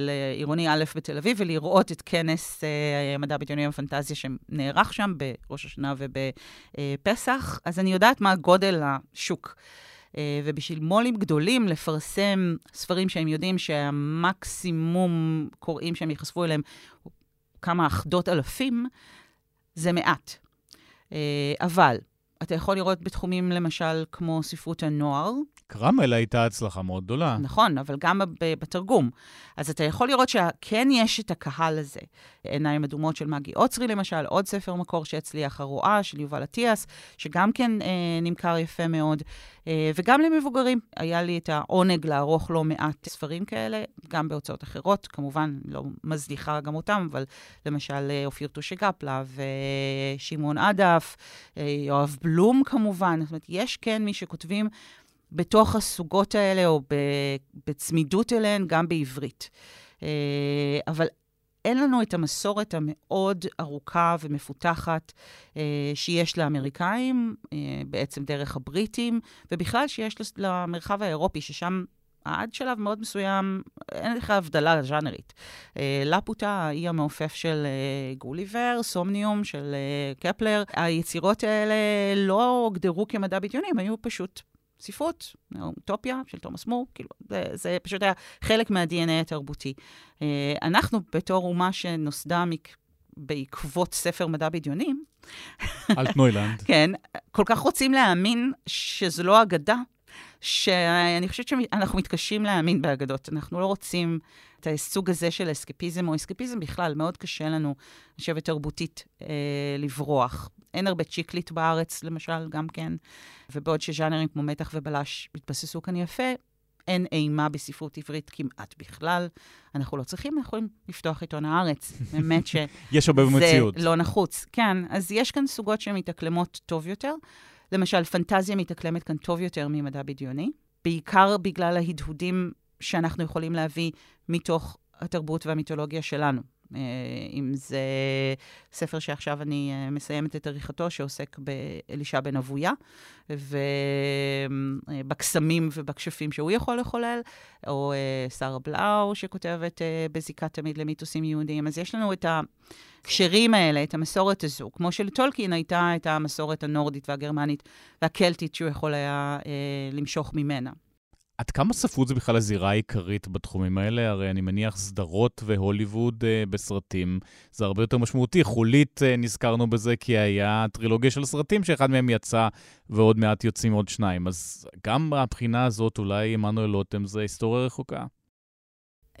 לעירוני א' בתל אביב ולראות את כנס אה, מדע בדיוני ופנטזיה שנערך שם בראש השנה ובפסח, אז אני יודעת מה גודל השוק. אה, ובשביל מו"לים גדולים לפרסם ספרים שהם יודעים שהמקסימום קוראים שהם ייחשפו אליהם כמה אחדות אלפים, זה מעט. אה, אבל אתה יכול לראות בתחומים, למשל, כמו ספרות הנוער. קרמל הייתה הצלחה מאוד גדולה. נכון, אבל גם בתרגום. אז אתה יכול לראות שכן יש את הקהל הזה. עיניים אדומות של מגי עוצרי, למשל, עוד ספר מקור שהצליח, הרואה של יובל אטיאס, שגם כן אה, נמכר יפה מאוד. אה, וגם למבוגרים. היה לי את העונג לערוך לא מעט ספרים כאלה, גם בהוצאות אחרות, כמובן, לא מזניחה גם אותם, אבל למשל אה, אופיר טושגפלה ושמעון עדף, אה, יואב בלום כמובן. זאת אומרת, יש כן מי שכותבים בתוך הסוגות האלה, או בצמידות אליהן, גם בעברית. אבל אין לנו את המסורת המאוד ארוכה ומפותחת אה, שיש לאמריקאים, אה, בעצם דרך הבריטים, ובכלל שיש למרחב האירופי, ששם עד שלב מאוד מסוים אין לך הבדלה ז'אנרית. אה, לפוטה, האי המעופף של אה, גוליבר, סומניום של אה, קפלר, היצירות האלה לא הוגדרו כמדע בדיוני, הם היו פשוט ספרות, אוטופיה של תומאס מור, כאילו, זה, זה פשוט היה חלק מה-DNA התרבותי. אה, אנחנו, בתור אומה שנוסדה מק... בעקבות ספר מדע בדיונים, אלטנוילנד. כן, כל כך רוצים להאמין שזו לא אגדה, שאני חושבת שאנחנו מתקשים להאמין באגדות. אנחנו לא רוצים את הסוג הזה של אסקפיזם, או אסקפיזם בכלל, מאוד קשה לנו, אני חושבת, תרבותית, אה, לברוח. אין הרבה צ'יקלית בארץ, למשל, גם כן. ובעוד שז'אנרים כמו מתח ובלש התבססו כאן יפה, אין אימה בספרות עברית כמעט בכלל. אנחנו לא צריכים, אנחנו יכולים לפתוח עיתון הארץ. באמת ש... יש הרבה במציאות. זה לא נחוץ. כן, אז יש כאן סוגות שמתאקלמות טוב יותר. למשל, פנטזיה מתאקלמת כאן טוב יותר ממדע בדיוני. בעיקר בגלל ההדהודים שאנחנו יכולים להביא מתוך התרבות והמיתולוגיה שלנו. אה, אם זה ספר שעכשיו אני אה, מסיימת את עריכתו, שעוסק באלישע בן אבויה, ובקסמים ובכשפים שהוא יכול לחולל, או אה, שרה בלאו, שכותבת בזיקה תמיד למיתוסים יהודיים. אז יש לנו את הקשרים האלה, את המסורת הזו, כמו שלטולקין הייתה את המסורת הנורדית והגרמנית והקלטית שהוא יכול היה למשוך ממנה. עד כמה ספרות זה בכלל הזירה העיקרית בתחומים האלה? הרי אני מניח סדרות והוליווד אה, בסרטים זה הרבה יותר משמעותי. חולית, אה, נזכרנו בזה כי היה טרילוגיה של סרטים שאחד מהם יצא ועוד מעט יוצאים עוד שניים. אז גם מהבחינה הזאת אולי עמנואל לוטם זה היסטוריה רחוקה.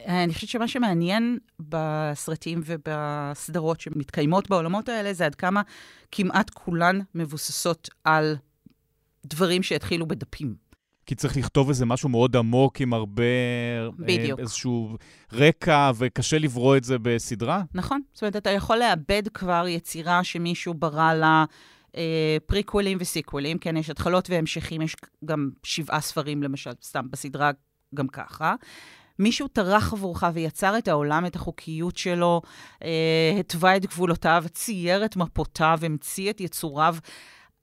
אני חושבת שמה שמעניין בסרטים ובסדרות שמתקיימות בעולמות האלה זה עד כמה כמעט כולן מבוססות על דברים שהתחילו בדפים. כי צריך לכתוב איזה משהו מאוד עמוק עם הרבה... אה, בדיוק. איזשהו רקע, וקשה לברוא את זה בסדרה? נכון. זאת אומרת, אתה יכול לאבד כבר יצירה שמישהו ברא לה אה, פריקוולים וסיקוולים, כן, יש התחלות והמשכים, יש גם שבעה ספרים, למשל, סתם בסדרה גם ככה. מישהו טרח עבורך ויצר את העולם, את החוקיות שלו, אה, התווה את גבולותיו, צייר את מפותיו, המציא את יצוריו.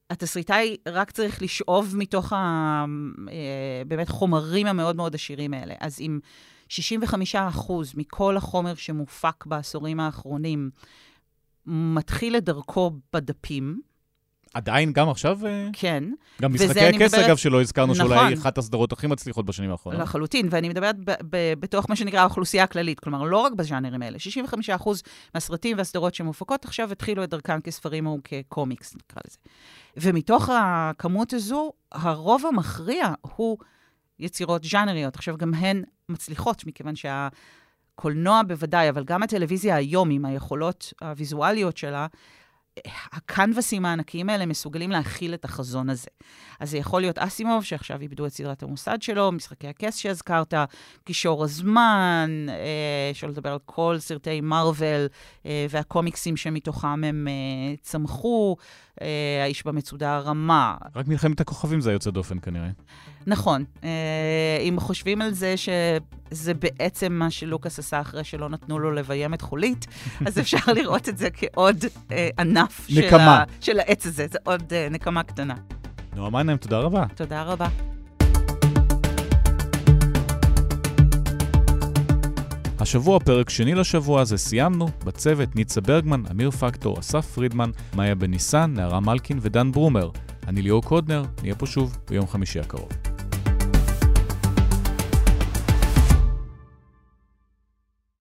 התסריטאי רק צריך לשאוב מתוך ה... אה, באמת חומרים המאוד מאוד עשירים האלה. אז אם 65% מכל החומר שמופק בעשורים האחרונים מתחיל את דרכו בדפים, עדיין, גם עכשיו? אה? כן. גם משחקי הכס, מדברת... אגב, שלא הזכרנו, נכון. שאולי אחת הסדרות הכי מצליחות בשנים האחרונות. לחלוטין, ואני מדברת בתוך מה שנקרא האוכלוסייה הכללית, כלומר, לא רק בז'אנרים האלה. 65% מהסרטים והסדרות שמופקות עכשיו התחילו את דרכם כספרים או כקומיקס, נקרא לזה. ומתוך הכמות הזו, הרוב המכריע הוא יצירות ז'אנריות. עכשיו, גם הן מצליחות, מכיוון שה... קולנוע בוודאי, אבל גם הטלוויזיה היום, עם היכולות הוויזואליות שלה, הקנבסים הענקיים האלה מסוגלים להכיל את החזון הזה. אז זה יכול להיות אסימוב, שעכשיו איבדו את סדרת המוסד שלו, משחקי הכס שהזכרת, קישור הזמן, אה, שלא לדבר על כל סרטי מארוול אה, והקומיקסים שמתוכם הם אה, צמחו, אה, האיש במצודה הרמה. רק מלחמת הכוכבים זה יוצא דופן כנראה. נכון. אה, אם חושבים על זה שזה בעצם מה שלוקאס עשה אחרי שלא נתנו לו לביים את חולית, אז אפשר לראות את זה כעוד אה, ענף של, ה, של העץ הזה, זה עוד אה, נקמה קטנה. נועה מיינם, תודה רבה. תודה רבה. השבוע פרק שני לשבוע הזה סיימנו, בצוות ניצה ברגמן, אמיר פקטור, אסף פרידמן, מאיה בניסן, נערה מלקין ודן ברומר. אני ליאור קודנר, נהיה פה שוב ביום חמישי הקרוב.